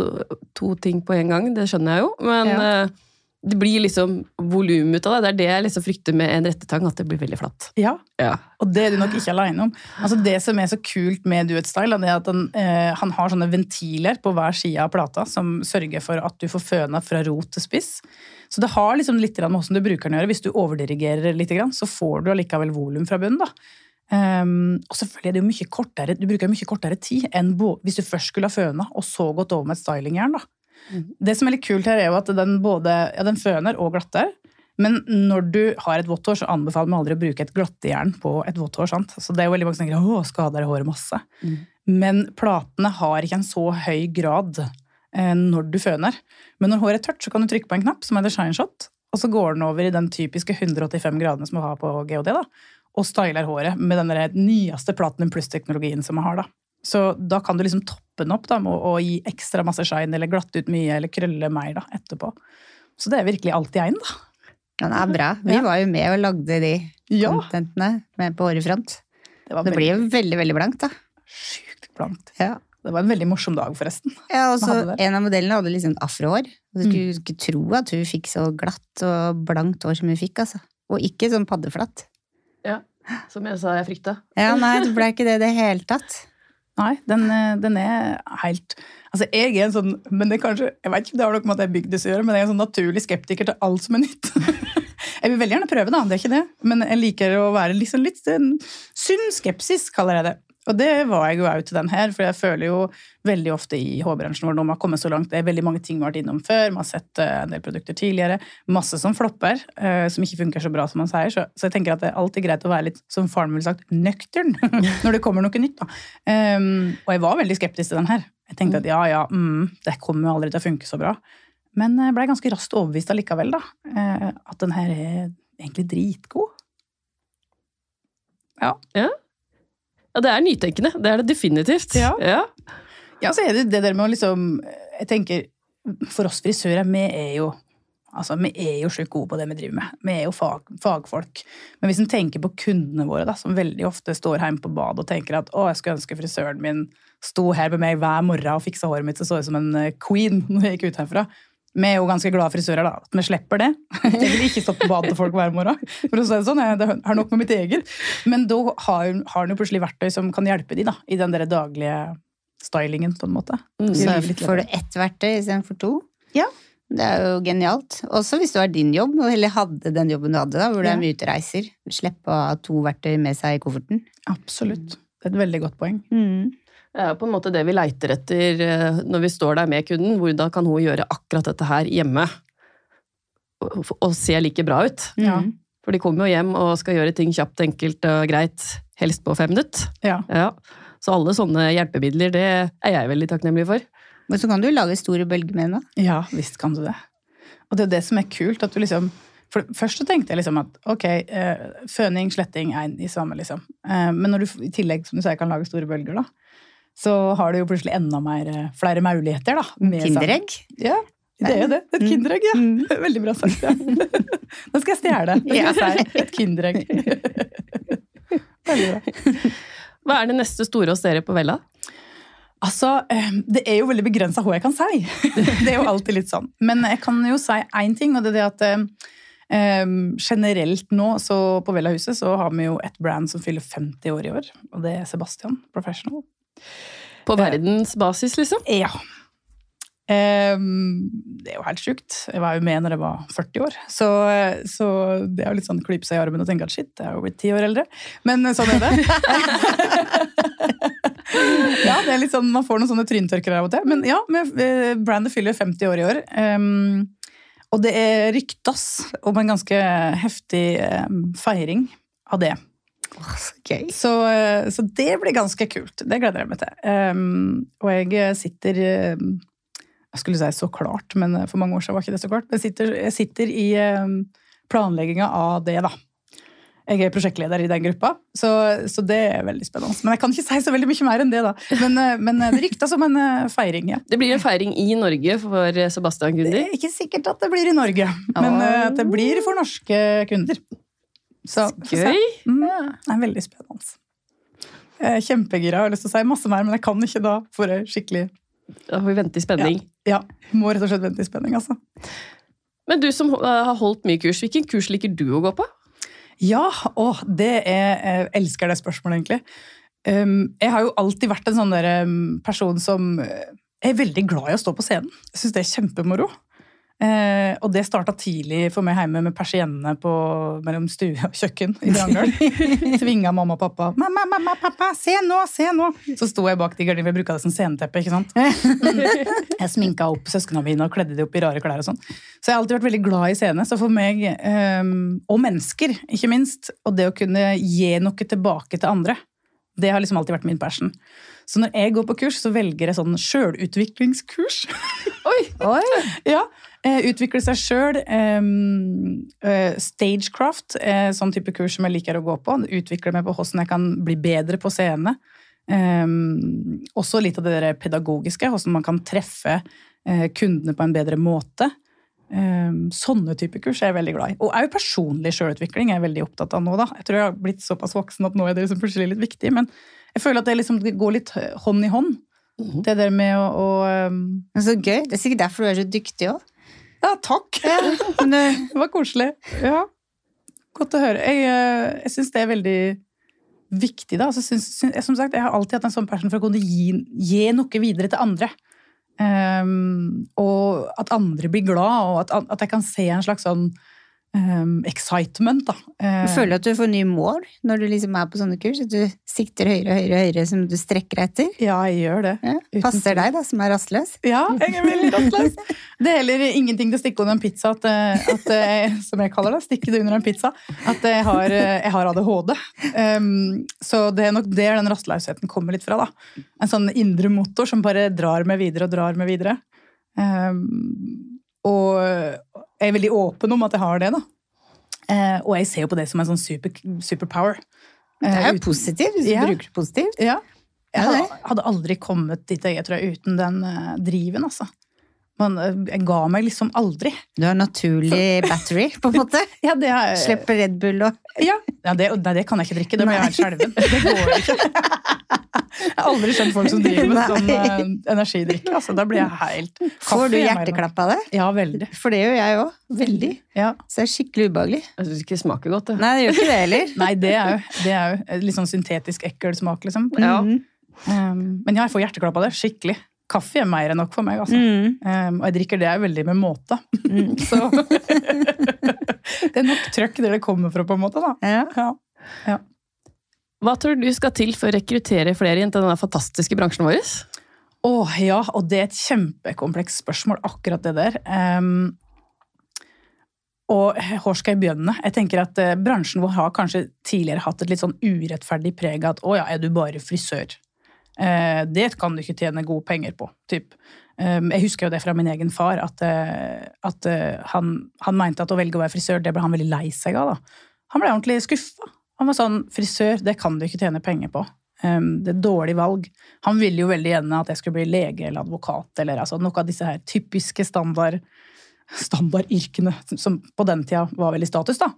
to ting på en gang, det skjønner jeg jo. Men ja. uh, det blir liksom volum ut av det. Det er det jeg liksom frykter med en rettetang, at det blir veldig flatt. Ja, Ja. Og det er du nok ikke alene om. Altså Det som er så kult med Duet Style, er at han, eh, han har sånne ventiler på hver side av plata som sørger for at du får føna fra rot til spiss. Så det har liksom litt med hvordan du bruker den å gjøre. Hvis du overdirigerer litt, så får du allikevel volum fra bunnen. da. Um, og selvfølgelig er det jo mye kortere, du bruker mye kortere tid enn hvis du først skulle ha føna og så gått over med et stylingjern. da. Det som er litt kult her, er jo at den både ja, den føner og glatter. Men når du har et vått hår, så anbefaler man aldri å bruke et glattejern på et vått hår. sant? Så det er jo veldig mange som tenker å, skader det håret masse. Mm. Men platene har ikke en så høy grad eh, når du føner. Men når håret er tørt, så kan du trykke på en knapp som heter Shine Shot, og så går den over i den typiske 185 gradene som man har på GOD, da, og styler håret med den nyeste Platinum pluss-teknologien som man har. da. Så da kan du liksom toppe den opp da, med å å gi ekstra masse shine, eller glatte ut mye, eller krølle mer da, etterpå. Så det er virkelig alt i én, da. Den er bra. Vi Ja. var jo med og lagde de Ja, contentene med på Hårefront. det Det veldig, blir jo veldig, veldig blankt, da. sjukt blankt. Ja. Det var en veldig morsom dag, forresten. Ja, og så det? En av modellene hadde liksom afrohår. Du skulle Mm. ikke tro at hun fikk så glatt og blankt hår som hun fikk. altså. Og ikke sånn paddeflatt. Ja. Som jeg sa jeg frykta. Ja, nei, det ble ikke det i det hele tatt. Nei, den, eh, den er helt Altså, jeg er en sånn men det kanskje, Jeg vet ikke om det har noe med at jeg er bygdes å gjøre, men jeg er en sånn naturlig skeptiker til alt som er nytt. jeg vil veldig gjerne prøve, da, det er ikke det. Men jeg liker å være liksom litt sunn skepsis, kaller jeg det. Og det var jeg jo òg til den her, for jeg føler jo veldig ofte i hårbransjen vår når man har kommet så langt, det er veldig mange ting vi har vært innom før, man har sett eh, en del produkter tidligere, masse som flopper, eh, som ikke funker så bra som man sier, så, jeg tenker at det er alltid greit å være litt, som faren ville sagt, nøktern når det kommer noe nytt. da. Um, og jeg var veldig skeptisk til den her. Jeg tenkte at ja, ja, mm, det kommer jo aldri til å funke så bra. Men jeg ble ganske raskt overbevist allikevel, da, eh, at den her er egentlig dritgod. Ja, det er nytenkende. Det er det definitivt. Ja. ja. Ja, så er det det der med å liksom Jeg tenker, for oss frisører, vi er jo Altså, Vi er jo sjukt gode på det vi driver med. Vi er jo fag, fagfolk. Men hvis en tenker på kundene våre, da, som veldig ofte står hjemme på badet og tenker at å, jeg skulle ønske frisøren min sto her med meg hver morgen og fiksa håret mitt så så ut som en eh, queen når jeg gikk ut herfra. Vi er jo ganske glade frisører, da. At vi slipper det. Jeg vil ikke stå på badet til folk hver morgen. For å si det sånn, jeg har nok med mitt eget. Men da har har en jo plutselig verktøy som kan hjelpe de da, i den der daglige stylingen, på en måte. Mm. Så får du ett verktøy istedenfor to. Ja. Det er jo genialt. Også hvis du har din jobb, eller hadde den jobben du hadde, da, hvor det er mye utreiser. Slippe å ha to verktøy med seg i kofferten. Absolutt. Det er et veldig godt poeng. Det er på en måte det vi leiter etter eh, når vi står der med kunden. Hvordan kan hun gjøre akkurat dette her hjemme? Og, og se like bra ut. Ja. Mm. For de kommer jo hjem og skal gjøre ting kjapt, enkelt og greit. Helst på fem minutter. Ja. Ja. Så alle sånne hjelpemidler, det er jeg veldig takknemlig for. Men så kan du lage store bølger med henne. ja, visst kan du det. Og det er det som er kult. at du liksom for Først så tenkte jeg liksom at ok, eh, føning, sletting er i samme, liksom. Eh, men når du i tillegg som du sier, kan lage store bølger, da, så har du jo plutselig enda mer, eh, flere muligheter. da. Kinderegg. Ja, det er jo det. Et Mm. kinderegg, ja. Mm. Veldig bra sagt. ja. Nå skal jeg stjele. Et kinderegg. Veldig bra. Hva er det neste store hos dere på Vella? Altså, eh, Det er jo veldig begrensa hva jeg kan si. Det er jo alltid litt sånn. Men jeg kan jo si én ting, og det er det at eh, generelt nå så på Vella huset så har vi jo et brand som fyller 50 år i år, og det er Sebastian Professional. På verdensbasis, liksom? Ja. Eh, det er jo helt sjukt. Jeg var jo med når jeg var 40 år. Så, så det er jo litt sånn klype seg i armen og tenke at shit, jeg er jo blitt ti år eldre. Men sånn er det. ja, det er litt sånn, Man får noen sånne tryntørker av og til. Men ja, eh, brandet fyller 50 år i år. Um, og det er ryktes om en ganske heftig feiring av det. Åh, så. Så, eh, det blir ganske kult. Det gleder jeg meg til. Um, og jeg sitter um, Jeg skulle si så klart, men for mange år siden var ikke det så klart. Men jeg sitter, jeg sitter i um, planlegginga av det, da. Jeg er prosjektleder i den gruppa, så, så det er veldig spennende. Men jeg kan ikke si så veldig mye mer enn det, da. Men, eh, men det ryktes som en eh, feiring, ja. Det blir en feiring i Norge for Sebastian Det er ikke sikkert at det blir i Norge, men eh, at det blir for norske kunder. Så. Gøy! Mm, det er veldig spennende. Jeg er kjempegira. Har lyst til å si masse mer, men jeg kan ikke da. For jeg skikkelig Da får vi vente i spenning. Ja, må rett og slett vente i spenning, altså. Men du som eh, har holdt mye kurs, hvilken kurs liker du å gå på? Ja, å, det er Jeg elsker det spørsmålet, egentlig. Um, jeg har jo alltid vært en sånn der, um, person som uh, er veldig glad i å stå på scenen. Jeg syns det er kjempemoro. Eh, og det starta tidlig for meg hjemme med persiennene mellom stue og kjøkken i Drangøl. Tvinga mamma og pappa. 'Mamma, mamma, pappa, se nå, se nå!' Så sto jeg bak de gardinene, jeg bruka det som sceneteppe. ikke sant? Jeg sminka opp søsknene mine og kledde de opp i rare klær. og sånn. Så jeg har alltid vært veldig glad i scene. Så for meg, eh, og mennesker, ikke minst, og det å kunne gi noe tilbake til andre, det har liksom alltid vært min passion. Så når jeg går på kurs, så velger jeg sånn sjølutviklingskurs. Oi! Oi! ja, Utvikle seg sjøl. Eh, stagecraft er sånn type kurs som jeg liker å gå på. Utvikle meg på hvordan jeg kan bli bedre på scene. Um, også litt av det der pedagogiske, hvordan man kan treffe kundene på en bedre måte. Um, sånne type kurs er jeg veldig glad i. Og òg personlig sjølutvikling er jeg veldig opptatt av nå. da. Jeg tror jeg har blitt såpass voksen at nå er det liksom plutselig litt viktig. Men jeg føler at det, liksom, går litt hånd i hånd. Mhm. Det der med å, å um... Så gøy. Det er sikkert derfor du er så dyktig òg. Ja, takk! det var koselig. Ja. Godt å høre. Jeg, eh, jeg syns det er veldig viktig. da. Altså, synes, synes, som sagt, Jeg har alltid hatt en sånn passion for å kunne gi, gi noe videre til andre. Um, og at andre blir glad, og at, at jeg kan se en slags sånn um, excitement. da. Uh, føler du at du får nye mål når du liksom er på sånne kurs? At du sikter høyere og høyere, høyere som du strekker deg etter? Ja, jeg gjør det. Ja, passer deg, da, som er rastløs? Ja, jeg er veldig rastløs. Det er heller ingenting til å stikke under en pizza, at, eh, at, eh, som jeg kaller det. Stikke det under en pizza. At jeg har, jeg har ADHD. Um, så det er nok der den rastløsheten kommer litt fra. da. En sånn indre motor som bare drar meg videre og drar meg videre. Um, og jeg er veldig åpen om at jeg har det, da. Eh, og jeg ser jo på det som en sånn super, superpower. Det er jo positivt, hvis du ja. bruker det positivt. Ja. Jeg hadde, hadde aldri kommet dit jeg tror jeg, uten den uh, driven, altså. Men uh, jeg ga meg liksom aldri. Du har naturlig battery, på en måte? ja, det er, Slipper Red Bull og Ja, ja det, det kan jeg ikke drikke. Det blir jeg skjelven. Det går ikke. Jeg har aldri skjønt folk som driver med sånn uh, energidrikk. Altså, da blir jeg helt Får du hjerteklapp av det? Ja, veldig. For det gjør jeg òg. Veldig. Ja. Så det er skikkelig ubehagelig. Jeg syns ikke det smaker godt. Det. Nei, det gjør ikke det heller. Nei, det er jo, det er jo litt sånn syntetisk ekkel smak, liksom. Ja. Um, men ja, jeg får hjerteklapp av det. Skikkelig. Kaffe er mer enn nok for meg, altså. Mm. Um, og jeg drikker det veldig med måte. Mm. Så det er nok trøkk der det kommer fra, på en måte. da. Ja. Ja. Hva tror du skal til for å rekruttere flere inn til denne fantastiske bransjen vår? Åh, ja, og det er et kjempekomplekst spørsmål, akkurat det der. Um, og hvor skal jeg begynne? Jeg tenker at uh, Bransjen vår har kanskje tidligere hatt et litt sånn urettferdig preg av at å ja, er du bare frisør? Uh, det kan du ikke tjene gode penger på. Typ. Um, jeg husker jo det fra min egen far, at, uh, at han, han, mente at å velge å være frisør, det ble han veldig lei seg av. da. Han ble ordentlig skuffa. Han var sånn Frisør, det kan du ikke tjene penger på. Um, det er dårlig valg. Han ville jo veldig gjerne at jeg skulle bli lege eller advokat, eller altså, noe av disse her typiske standard standardyrkene som på den tida var veldig status. da.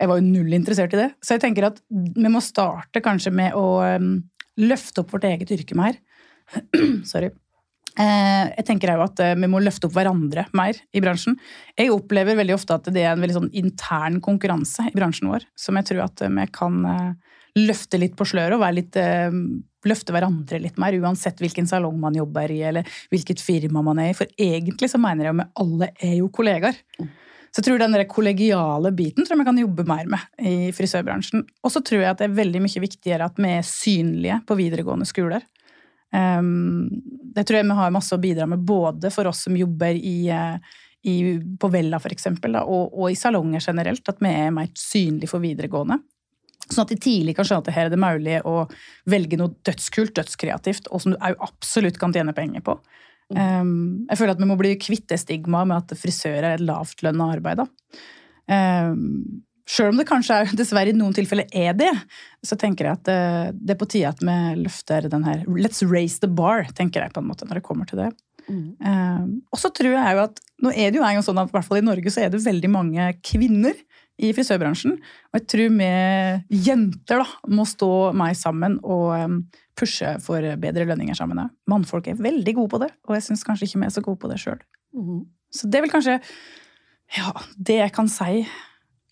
Jeg var jo null interessert i det. Så jeg tenker at vi må starte kanskje med å um, løfte opp vårt eget yrke mer. Sorry. Eh, jeg tenker jo at eh, vi må løfte opp hverandre mer i bransjen. Jeg opplever veldig ofte at det er en veldig sånn intern konkurranse i bransjen vår, som jeg tror at vi kan eh, løfte litt på sløret og litt, løfte hverandre litt mer, uansett hvilken salong man jobber i, eller hvilket firma man er i. For egentlig så mener jeg at vi alle er jo kollegaer. Så jeg tror den kollegiale biten tror jeg vi kan jobbe mer med i frisørbransjen. Og så tror jeg at det er veldig mye viktigere at vi er synlige på videregående skoler. Um, det tror jeg vi har masse å bidra med, både for oss som jobber i, i, på Vella eksempel, og, og, i salonger generelt, at vi er mer synlige for videregående. Sånn at de tidlig kan skjønne at her er det mulig å velge noe dødskult, dødskreativt, og som du absolutt kan tjene penger på. Um, jeg føler at vi må bli kvitt det stigmaet med at frisør er et lavtlønna arbeid. Um, Sjøl om det kanskje er, dessverre i noen tilfeller er det, så tenker jeg at det, det er på tide at vi løfter den her Let's raise the bar, tenker jeg på en måte, når det kommer til det. Mm. Uh, og så tror jeg jo at nå er det jo en gang sånn at i hvert fall i Norge så er det veldig mange kvinner i frisørbransjen. Og jeg tror vi jenter da, må stå meg sammen og um, pushe for bedre lønninger sammen. Mannfolk er veldig gode på det, og jeg syns kanskje ikke vi er så gode på det sjøl. Mm. Så det er vel kanskje Ja, det jeg kan si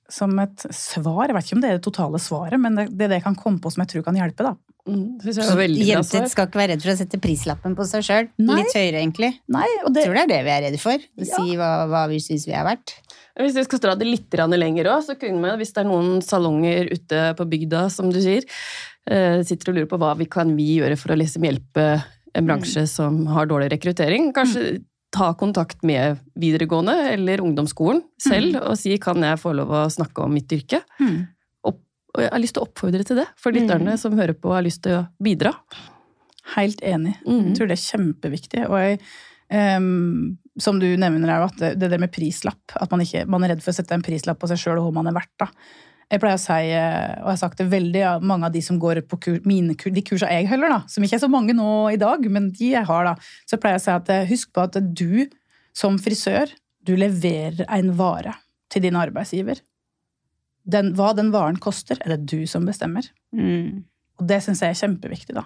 som et svar Jeg vet ikke om det er det totale svaret, men det det er det jeg kan komme på som jeg tror kan hjelpe. da. Mm, Jenter skal ikke være redd for å sette prislappen på seg sjøl. Litt høyere, egentlig. Nei, og det, Jeg tror det er det vi er redde for. Å Ja. si hva, hva vi syns vi er verdt. Hvis vi skal dra det litt lenger også, så kunne vi, hvis det er noen salonger ute på bygda, som du sier, eh, sitter og lurer på hva vi kan vi gjøre for å liksom hjelpe en bransje som har dårlig rekruttering, kanskje ta kontakt med videregående eller ungdomsskolen selv og si kan jeg få lov å snakke om mitt yrke? Mm. Og jeg har lyst til å oppfordre til det, for lytterne som hører på har lyst til å bidra. Helt enig. Mm. Jeg tror det er kjempeviktig. Og jeg, um, som du nevner, er jo at det, det der med prislapp At man, ikke, man er redd for å sette en prislapp på seg sjøl og hva man er verdt. da. Jeg pleier å si, eh, og jeg har sagt det veldig mange av de som går på kur, mine de kursene jeg holder, da, som ikke er så mange nå i dag, men de jeg har, da, så pleier jeg å si at eh, husk på at du som frisør, du leverer en vare til din arbeidsgiver. Den, hva den varen koster, er det du som bestemmer. Mm. Og det syns jeg er kjempeviktig, da.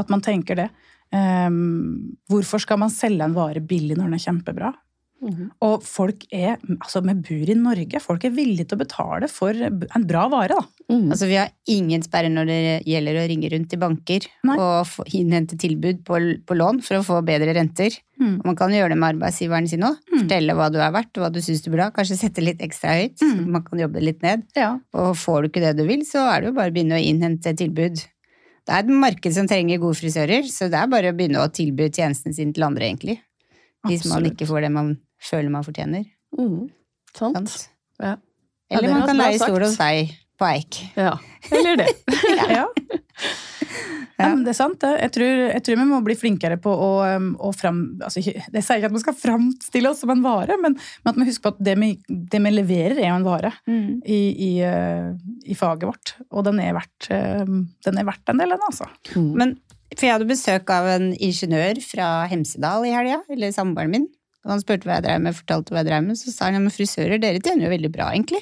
At man tenker det. Um, hvorfor skal man selge en vare billig når den er kjempebra? Mhm. Og folk er Altså, vi bor i Norge. Folk er villige til å betale for en bra vare, da. Mm. Altså, vi har ingen sperre når det gjelder å ringe rundt til banker Nei. og innhente tilbud på, på lån for å få bedre renter. Mm. Og man kan gjøre det med arbeidsgiveren sin òg. Mm. Fortelle hva du er verdt, hva du syns du burde ha. Kanskje sette litt ekstra høyt, så Mm. man kan jobbe litt ned. Ja. Og får du ikke det du vil, så er det jo bare å begynne å innhente tilbud. Det er et marked som trenger gode frisører, så det er bare å begynne å tilby tjenesten sin til andre, egentlig. Hvis man ikke får det man føler man fortjener. Mm. Sant. Sant? Ja. Eller man kan leie stol hos deg på Eik. ja. Eller det. ja. Ja, men det er sant. Jeg tror, jeg tror vi må bli flinkere på å, um, å fram... Altså, det sier ikke at vi skal framstille oss som en vare, men, men at vi husker på at det vi, det vi leverer, er jo en vare i, i, uh, i faget vårt. Og den er verdt, um, den er verdt en del, den, altså. Mm. Men for jeg hadde besøk av en ingeniør fra Hemsedal i helga, eller samboeren min. Og han spurte hva jeg drev med, fortalte hva jeg drev med, så sa han ja, men frisører, dere tjener jo veldig bra, egentlig.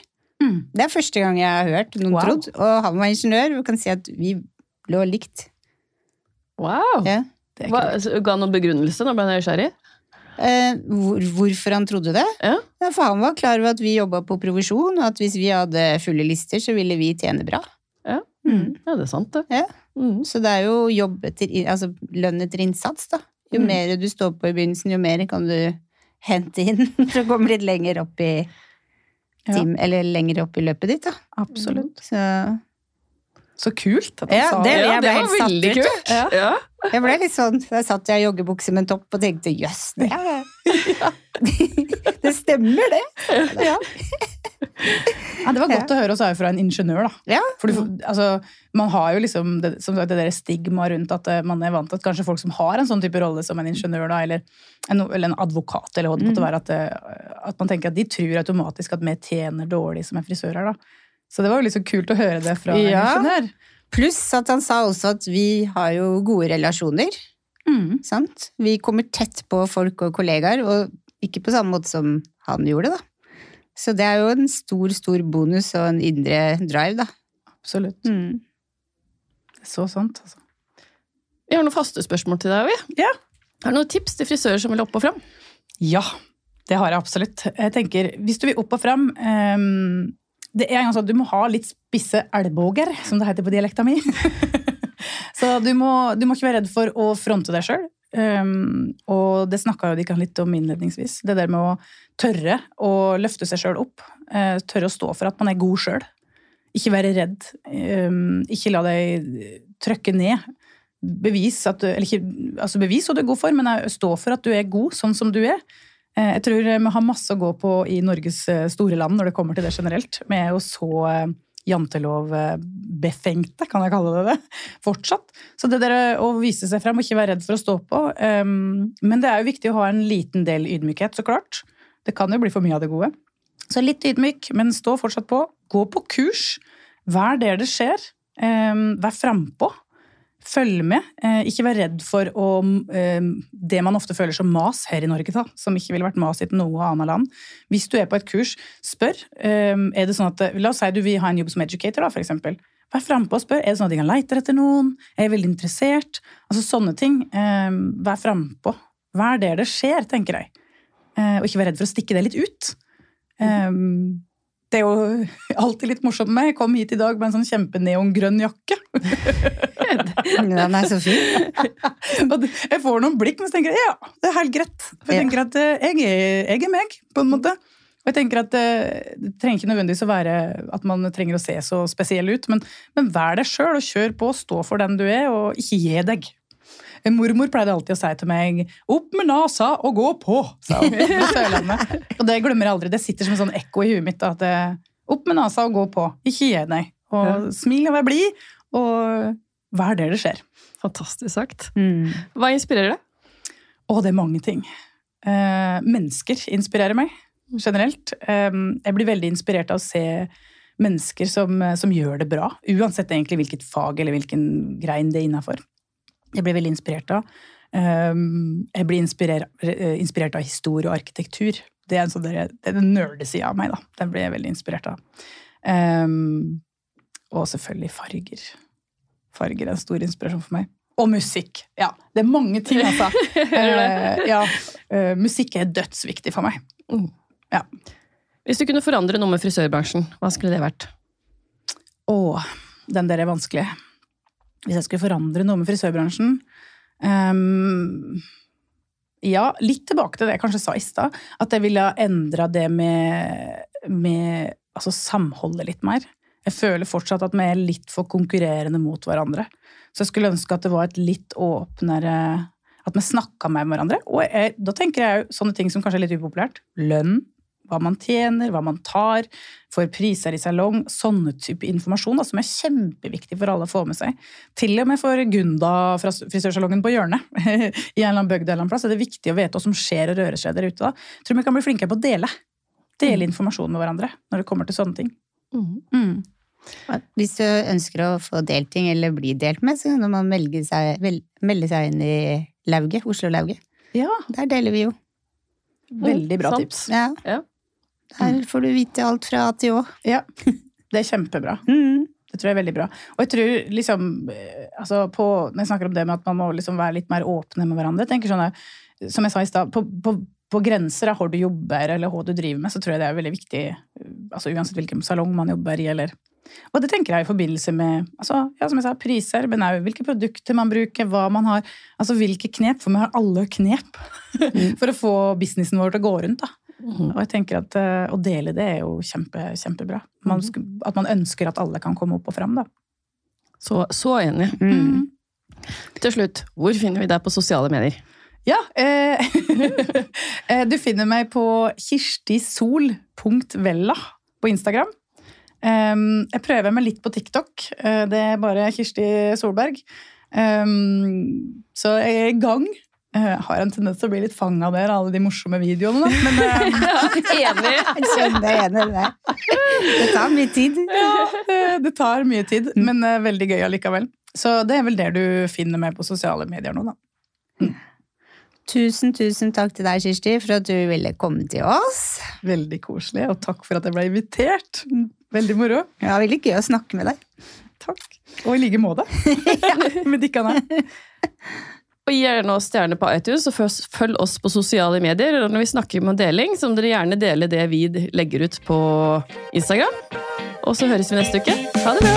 Det er første gang jeg har hørt noen Wow. trodd. Og han var ingeniør, og kan si at vi lå likt. Wow! Ja. Hva, så ga han noen begrunnelse? Nå ble jeg nysgjerrig. Eh, hvor, hvorfor han trodde det? Ja. Ja, for han var klar over at vi jobba på provisjon, og at hvis vi hadde fulle lister, så ville vi tjene bra. Ja. Mm. Ja, det er sant, det. Ja. Mm. Så det er jo jobb etter, altså lønn etter innsats, da. Jo Mm. mer du står på i begynnelsen, jo mer kan du hente inn for å komme litt lenger opp i Ja. eller lenger opp i løpet ditt, da. Absolutt. Så Så kult at han Ja, sa det- det. var helt veldig kult. Ja. Ja. jeg ble litt sånn Der satt jeg i joggebukse med en topp og tenkte jøss, det, det stemmer, det. Ja. Ja, det var godt å høre oss fra en ingeniør, da. Ja. For altså, man har jo liksom det, som sagt, det der stigma rundt at eh, man er vant til at kanskje folk som har en sånn type rolle som en ingeniør, da, eller, en, eller en advokat, eller hva det måtte være, at, eh, at man tenker at de tror automatisk at vi tjener dårlig som er frisører. da. Så det var jo liksom kult å høre det fra en Ja. ingeniør. Pluss at han sa også at vi har jo gode relasjoner. Mm. Sant? Vi kommer tett på folk og kollegaer, og ikke på samme måte som han gjorde, da. Så det er jo en stor, stor bonus og en indre drive, da. Absolutt. Mm. Så sant, altså. Vi har noen faste spørsmål til deg, vi. Ja. Har du noen tips til frisører som vil opp og fram? Ja, det har jeg absolutt. Jeg tenker, Hvis du vil opp og frem um, Det er en gang sånn at Du må ha litt spisse elboger, som det heter på dialekta mi. Så du må, du må ikke være redd for å fronte deg sjøl. Og det snakka jo de kan litt om innledningsvis. Det der med å tørre å løfte seg sjøl opp. Uh, tørre å stå for at man er god sjøl. Ikke være redd. Um, ikke la deg trykke ned. Bevis at du, eller ikke, altså bevis hva du er god for, men stå for at du er god sånn som du er. Uh, Jeg tror vi har masse å gå på i Norges eh, store land når det kommer til det generelt. Vi er jo så eh, jantelovbefengte, kan jeg kalle det det, fortsatt. Så det der å vise seg frem og ikke være redd for å stå på. um, Men det er jo viktig å ha en liten del ydmykhet, så klart. Det kan jo bli for mye av det gode. Så litt ydmyk, men stå fortsatt på. Gå på kurs. Vær der det skjer. Um, Vær frampå. Følg med. Eh, ikke vær redd for å, eh, det man ofte føler som mas her i Norge, da, som ikke ville vært mas i noe annet land. Hvis du er på et kurs, spør. Eh, er det sånn at, La oss si du vil ha en jobb som educator, da, eksempel. Vær frampå og spør. Er det sånn at de kan leite etter noen? Er jeg veldig interessert? Altså Sånne ting. Vær frampå. Vær der det skjer, tenker jeg. Og ikke vær redd for å stikke det litt ut. Um, det er jo alltid litt morsomt med. Jeg kom hit i dag med en sånn kjempeneongrønn jakke. Den er så fin. Jeg får noen blikk, men så tenker jeg ja, det er helt greit. For jeg tenker at eh, jeg er, jeg er meg, på en måte. Og jeg tenker at eh, Det trenger ikke nødvendigvis å være at man trenger å se så spesiell ut, men, men vær deg sjøl og kjør på, stå for den du er, og ikke gi deg. Mormor pleide alltid å si til meg 'opp med nasa og gå på', sa hun på Sørlandet. Og det glemmer jeg aldri. Det sitter som en sånn ekko i huet mitt. At 'opp med nasa og gå på', ikke gi deg. Og Ja. smil og vær blid, og vær der det skjer. Fantastisk sagt. Mm. Hva inspirerer deg? Å, det er mange ting. Eh, mennesker inspirerer meg generelt. Eh, jeg blir veldig inspirert av å se mennesker som, som gjør det bra. Uansett egentlig hvilket fag eller hvilken grein det er innafor. Jeg blir veldig inspirert av. Eh, jeg blir inspirer, eh, inspirert av historie og arkitektur. Det er en sånn der- det er den nerdesida av meg. da. Den blir jeg veldig inspirert av. Eh, og selvfølgelig farger. Farger er en stor inspirasjon for meg. Og musikk. Ja, det er mange ting, altså. Eh, ja, eh, musikk er dødsviktig for meg. Hvis du kunne forandre noe med frisørbransjen, hva skulle det vært? Å, den der er vanskelig. Hvis jeg skulle forandre noe med frisørbransjen um, Ja, litt tilbake til det jeg kanskje sa i stad. At jeg ville ha endra det med, med altså samholdet litt mer. Jeg føler fortsatt at vi er litt for konkurrerende mot hverandre. Så jeg skulle ønske at det var et litt åpnere At vi snakka med hverandre. Og jeg, da tenker jeg jo sånne ting som kanskje er litt upopulært. Lønn. Hva man tjener, hva man tar, får priser i salong. Sånne type informasjon da, som er kjempeviktig for alle å få med seg. Til og med for Gunda fra frisørsalongen på hjørnet i en eller annen bygd eller en annen plass er det viktig å vite hva som skjer og rører seg der ute. da. Tror vi kan bli flinkere på å dele. Dele informasjon med hverandre når det kommer til sånne ting. Mm. Hvis du ønsker å få delt ting eller bli delt med, så kan man melde seg, melde seg inn i lauget, Oslo-lauget. Ja, Der deler vi jo. veldig bra sant. tips. Ja. Ja. Der får du vite alt fra A til Å. Ja, det er kjempebra. Mm. Det tror jeg er veldig bra. Og jeg tror liksom eh, altså på, Når jeg snakker om det med at man må liksom være litt mer åpne med hverandre tenker sånn at, Som jeg sa i stad, på, på, på grenser av hvor du jobber eller hva du driver med, så tror jeg det er veldig viktig. eh, altså Uansett hvilken salong man jobber i. eller og det tenker jeg i forbindelse med altså, ja, som jeg sa, priser, men òg hvilke produkter man bruker, hva man har. altså Hvilke knep, for vi har alle knep for å få businessen vår til å gå rundt. da. Og jeg tenker at eh, Å dele det er jo kjempe, kjempebra. Man, sk- at man ønsker at alle kan komme opp og fram. da. Så, så enig. Mm. Til slutt, hvor finner vi deg på sosiale medier? Ja, eh, eh, du finner meg på kirstisol.vella på Instagram. Um, jeg prøver meg litt på TikTok. Eh, det er bare Kirsti Solberg. Um, så jeg er i gang. Jeg har en tendens til å bli litt fanga der, alle de morsomme videoene. da. Men ja, Enig! Jeg kjenner jeg enig i det. Det tar mye tid. ja, det, tar mye tid, men eh, veldig gøy allikevel. Så det er vel det du finner med på sosiale medier nå, da. Tusen, tusen takk til deg, Kirsti, for at du ville komme til oss. Veldig koselig, og takk for at jeg ble invitert. Veldig moro. Var veldig gøy å snakke med deg. Takk. Og i like måte. Med dikkene. Og gi gjerne oss stjerner på iTunes, og følg oss på sosiale medier. Og når vi snakker om deling, så må dere gjerne dele det vi legger ut på Instagram. Og så høres vi neste uke. Ha det bra!